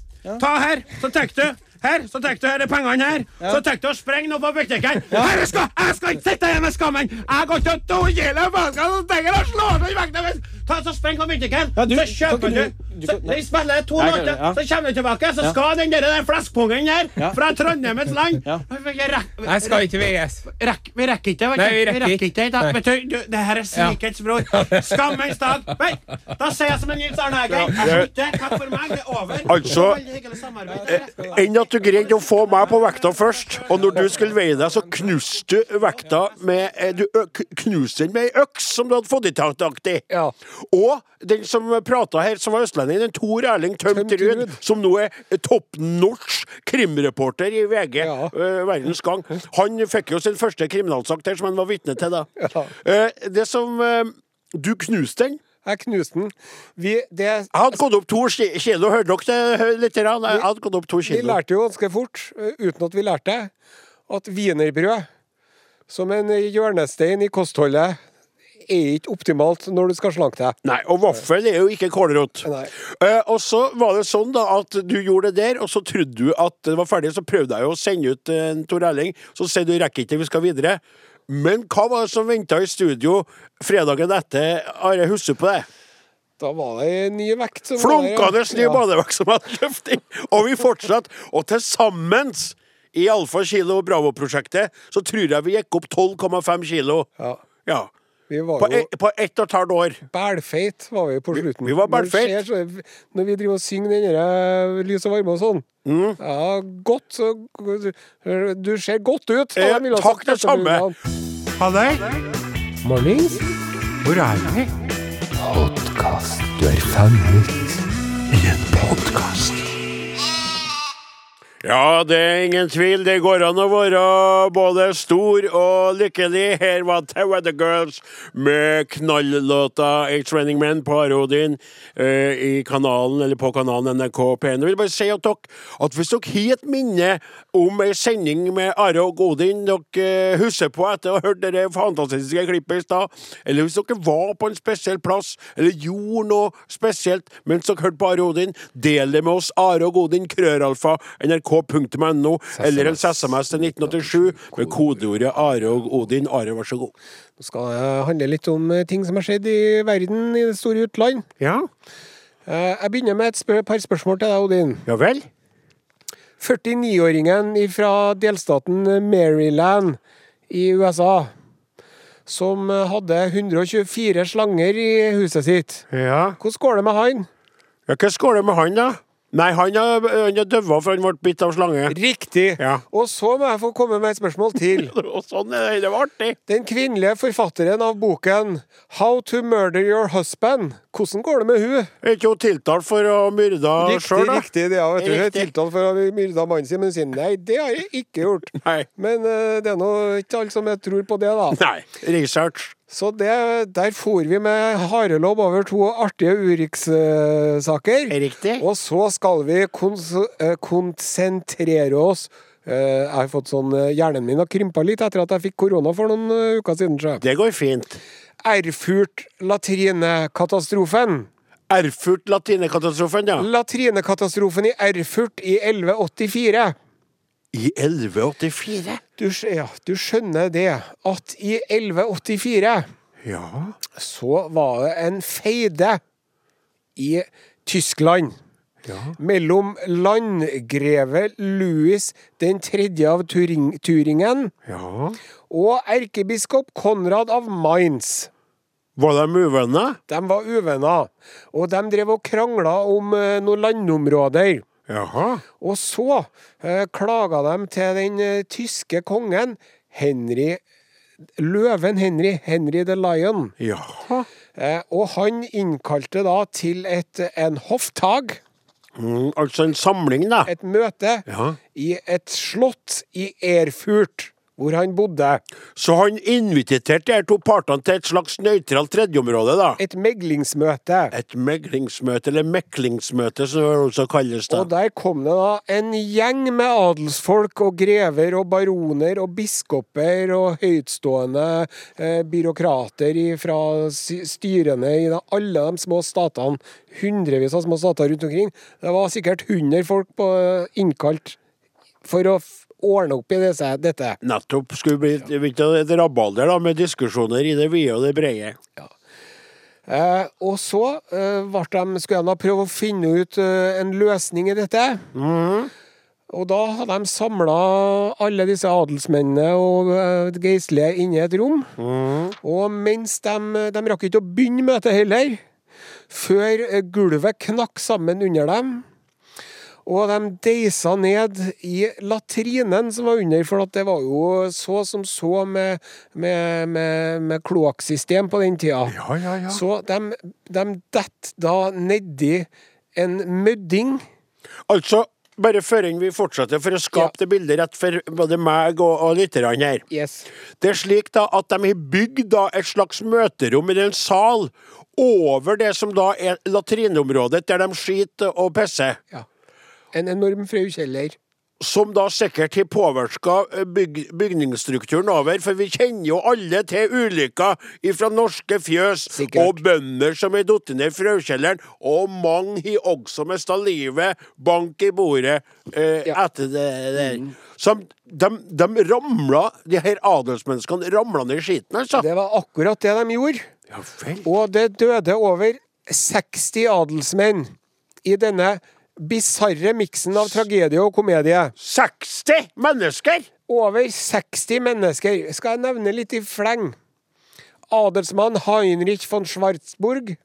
Ta her, så tar du her, så tar du her er pengene her. Så tar du og sprenger nå på butikken. Her skal, jeg skal ikke sitte igjen med skammen! Jeg går til to kilo faenskap og jeg å slå den vekk. Ta så Spring på butikken, Ja, du- så kjøper du. du- du Så, vi spiller to Nei, låter, ja. så kommer du tilbake, så skal den der, der fleskpungen der Ja. fra Trondheimets land Ja. Jeg skal ikke veies. Rekk, vi rekker ikke, vet du. Nei, vi rekker ikke. ikke. Da, vet du, du, det her er svikets bror. Skammens dag. Vent, da sier jeg som en Nils Arne Eggen. Takk for meg. Det er over. Altså, hyggelig samarbeid. Enn at du greide å få meg på vekta først, og når du skulle veie deg, så knuste du vekta med eh, Du knuste den med ei øks som du hadde fått i tak i. Ja. Og den som prata her, som var østlending, den Tor Erling Tømt Ruud, som nå er top notch krimreporter i VG, Ja. uh, Verdens Gang, han fikk jo sin første kriminalsak der, som han var vitne til, da. (laughs) Ja. Uh, det som uh, Du knuste den. Jeg knuste den. Vi, det, Jeg hadde gått opp to kilo, hørte dere det litt? Jeg hadde gått opp to kilo. vi lærte jo ganske fort, uten at vi lærte at wienerbrød, som en hjørnestein i kostholdet, er ikke optimalt når du skal slanke deg. Nei, og vaffel er jo ikke kålrot. Eh, og så var det sånn da at du gjorde det der, og så trodde du at det var ferdig, så prøvde jeg jo å sende ut en Tor Erling, så sier du rekker ikke, vi skal videre. Men hva var det som venta i studio fredagen etter? Are, husker du på det? Da var det en ny vekt. Flunkende ny Ja. badevekt som hadde løfting! Og vi fortsatte. Og til sammen i Alfa Kilo Bravo-prosjektet så tror jeg vi gikk opp 12,5 kilo. Ja. Ja. Vi var På, jo e på ett og et halvt år. bælfeit var vi på slutten. vi var Når bælfeit. skjer Når vi driver og synger den derre Lys og varme og sånn. Mm. Ja, godt så Du ser godt ut. Eh, takk, det samme. Halløy. Mornings. Hvor er vi? Podkast. Du er fanget i en podkast. Ja, det er ingen tvil. Det går an å være både stor og lykkelig. Her var The Weather Girls med knallåta Eight Running Men på Arodin eh, i kanalen, eller på kanalen NRK P1. Jeg vil bare si at dere at hvis dere har et minne om ei sending med Are og Godin dere eh, husker på etter å ha hørt det fantastiske klippet i stad, eller hvis dere var på en spesiell plass, eller gjorde noe spesielt mens dere hørte på Are og Odin, del det med oss. Are og Godin, krøralfa, nrk.no, eller en SMS til 1987 med kodeordet Are og Odin. Are, vær så god. Nå skal det handle litt om eh, ting som har skjedd i verden i det store utland. Ja, Eh, Jeg begynner med et spør par spørsmål til deg, Odin. ja vel? 49-åringen fra delstaten Maryland i USA, som hadde 124 slanger i huset sitt. Ja. Hvordan går det med han? ja hva går det med han, da? Nei, han har, han døva for han ble bitt av slange. Riktig. Ja. Og så må jeg få komme med et spørsmål til. (laughs) Sånn er det. Det var artig. Den kvinnelige forfatteren av boken How to Murder Your Husband. Hvordan går det med hun? Er ikke hun tiltalt for å ha myrda sjøl, da? riktig. Det ja, vet du, hun er tiltalt for å ha myrda mannen sin, men hun sier nei, det har jeg ikke gjort. Nei. Men uh, det er nå ikke alle som jeg tror på det, da. Nei. Research. Så det, der for vi med harelobb over to artige Urix-saker. Riktig. Og så skal vi eh, konsentrere oss eh, Jeg har fått sånn eh, Hjernen min har krympa litt etter at jeg fikk korona for noen uker siden. sjø. Det går fint. Erfurt-latrinekatastrofen. Erfurt latrinekatastrofen, ja. Latrinekatastrofen i Erfurt i 1184. I 1184? Du, ja, du skjønner det, at i 1184 Ja. så var det en feide i Tyskland. Mellom landgreve Louis den tredje av Turing Turingen Ja. og erkebiskop Konrad av Mainz. Var de uvenner? De var uvenner, og de drev og krangla om eh, noen landområder. Jaha. Og så eh, klaga de til den eh, tyske kongen Henry Løven Henry, Henry the Lion. Jaha. Eh, og han innkalte da til et, en hofftag, Mm, altså en samling, da. et møte, Ja. i et slott i Erfurt, hvor han bodde. Så han inviterte de to partene til et slags nøytralt tredjeområde, da. Et meglingsmøte. Et meglingsmøte, eller meklingsmøte, som det også kalles. da. Og der kom det da en gjeng med adelsfolk og grever og baroner og biskoper og høytstående eh, byråkrater fra styrene i da, alle de små statene. Hundrevis av små stater rundt omkring. Det var sikkert 100 folk på, eh, innkalt for å ordne opp i disse, dette. Nettopp. Skulle bli et, et rabalder da, med diskusjoner i det vide og det brede. Eh, og så eh, de, skulle de prøve å finne ut eh, en løsning i dette. Og da hadde de samla alle disse adelsmennene og eh, geistlige inne i et rom. Og mens de, de rakk ikke å begynne møtet heller, før eh, gulvet knakk sammen under dem. Og de deisa ned i latrinen som var under, for det var jo så som så med, med, med, med kloakksystem på den tida. Ja, ja, ja. Så de, de detter da nedi en mødding. Altså, bare før vi fortsetter, for å skape Ja. det bildet rett for både meg og, og lytterne her. Yes. Det er slik da at de har bygd da et slags møterom i en sal over det som da er latrineområdet der de skiter og pisser. Ja. En enorm frøkjeller. Som da sikkert har påvirka byg bygningsstrukturen over, for vi kjenner jo alle til ulykker fra norske fjøs Sikkert. og bønder som er falt ned i frøkjelleren, og mange har også mista livet bank i bordet eh, Ja. etter det der. Som de, de ramla, de her adelsmenneskene ramla ned i skiten, altså. Det var akkurat det de gjorde. Ja. Og det døde over 60 adelsmenn i denne bisarre miksen av tragedie og komedie. 60 mennesker! Over 60 mennesker. Skal jeg nevne litt i fleng? Adelsmann Heinrich von Schwarzburg.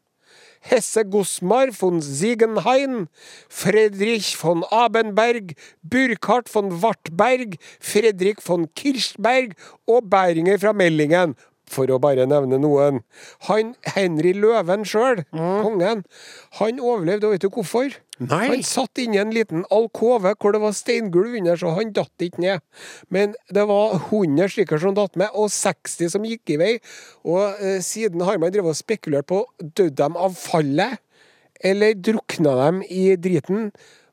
Hesse Gosmar von Ziegenhain, Fredrich von Abenberg, Burkhardt von Wartberg, Fredrik von Kirchberg og Bæringer fra Mellingen, for å bare nevne noen. Han Henry Løven sjøl, kongen, han overlevde, og vet du hvorfor? Nei. Han satt inni en liten alkove hvor det var steingulv under, så han datt ikke ned. Men det var 100 stykker som datt med, og 60 som gikk i vei. Og eh, siden har man drevet og spekulert på døde de av fallet, eller drukna dem i driten.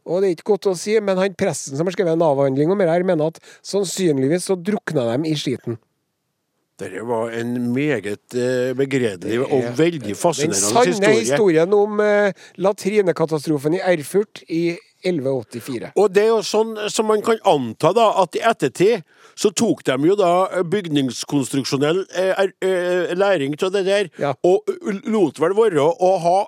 Og det er ikke godt å si, men han presten som har skrevet en avhandling om det her, mener at sannsynligvis så drukna de i skiten. Dette var en meget eh, begredelig og veldig Den fascinerende sanne historie. historien om eh, latrinekatastrofen i Erfurt i 1184. Og det er jo sånn som man kan anta, da, at i ettertid så tok de jo da bygningskonstruksjonell eh, er- eh, læring av det der, Ja. og lot vel være å ha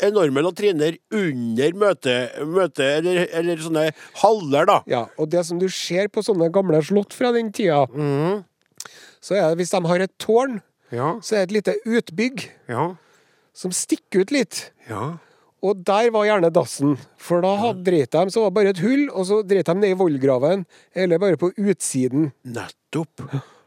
enorme latriner under møte, møte eller, eller sånne haller, da. Ja, og det som du ser på sånne gamle slott fra den tida, så er det hvis de har et tårn, Ja, så er det et lite utbygg ja, som stikker ut litt. ja. Og der var gjerne dassen, for da hadde dreit de, så var det bare et hull, og så dreit de ned i vollgraven, eller bare på utsiden, Nettopp.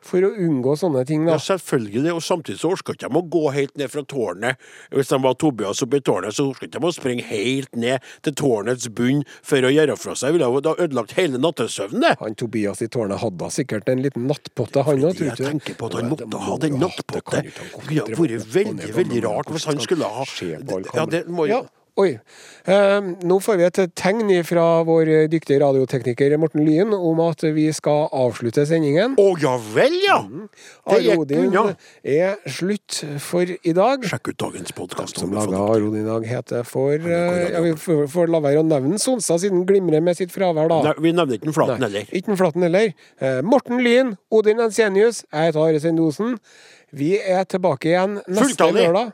For å unngå sånne ting, da. Ja, selvfølgelig. Og samtidig så orka ikke de å gå helt ned fra tårnet. Hvis de var Tobias oppe i tårnet, så orka ikke de å springe helt ned til tårnets bunn for å gjøre fra seg. Ville da ødelagt hele nattesøvnen, det. Han Tobias i tårnet hadde sikkert en liten nattpotte, han òg, tror Jeg tenker på at han måtte ha den nattpotte. det ville vært veldig, veldig rart hvis han skulle ha Ja, det må jo oi. Eh, nå får vi et tegn fra vår dyktige radiotekniker Morten Lyen om at vi skal avslutte sendingen. Å ja vel, ja! Det gikk Arodin unna. er slutt for i dag. Sjekk ut dagens podkast. Som laga Arodin i dag, heter for eh, Ja, vi får, får la være å nevne Sonstad, siden glimrer med sitt fravær, da. Nei, vi nevner ikke den flaten heller. Ikke den Flaten heller. Eh, Morten Lyen, Odin Ensenius, jeg heter Are Sendosen. Vi er tilbake igjen neste Fulltallig. lørdag.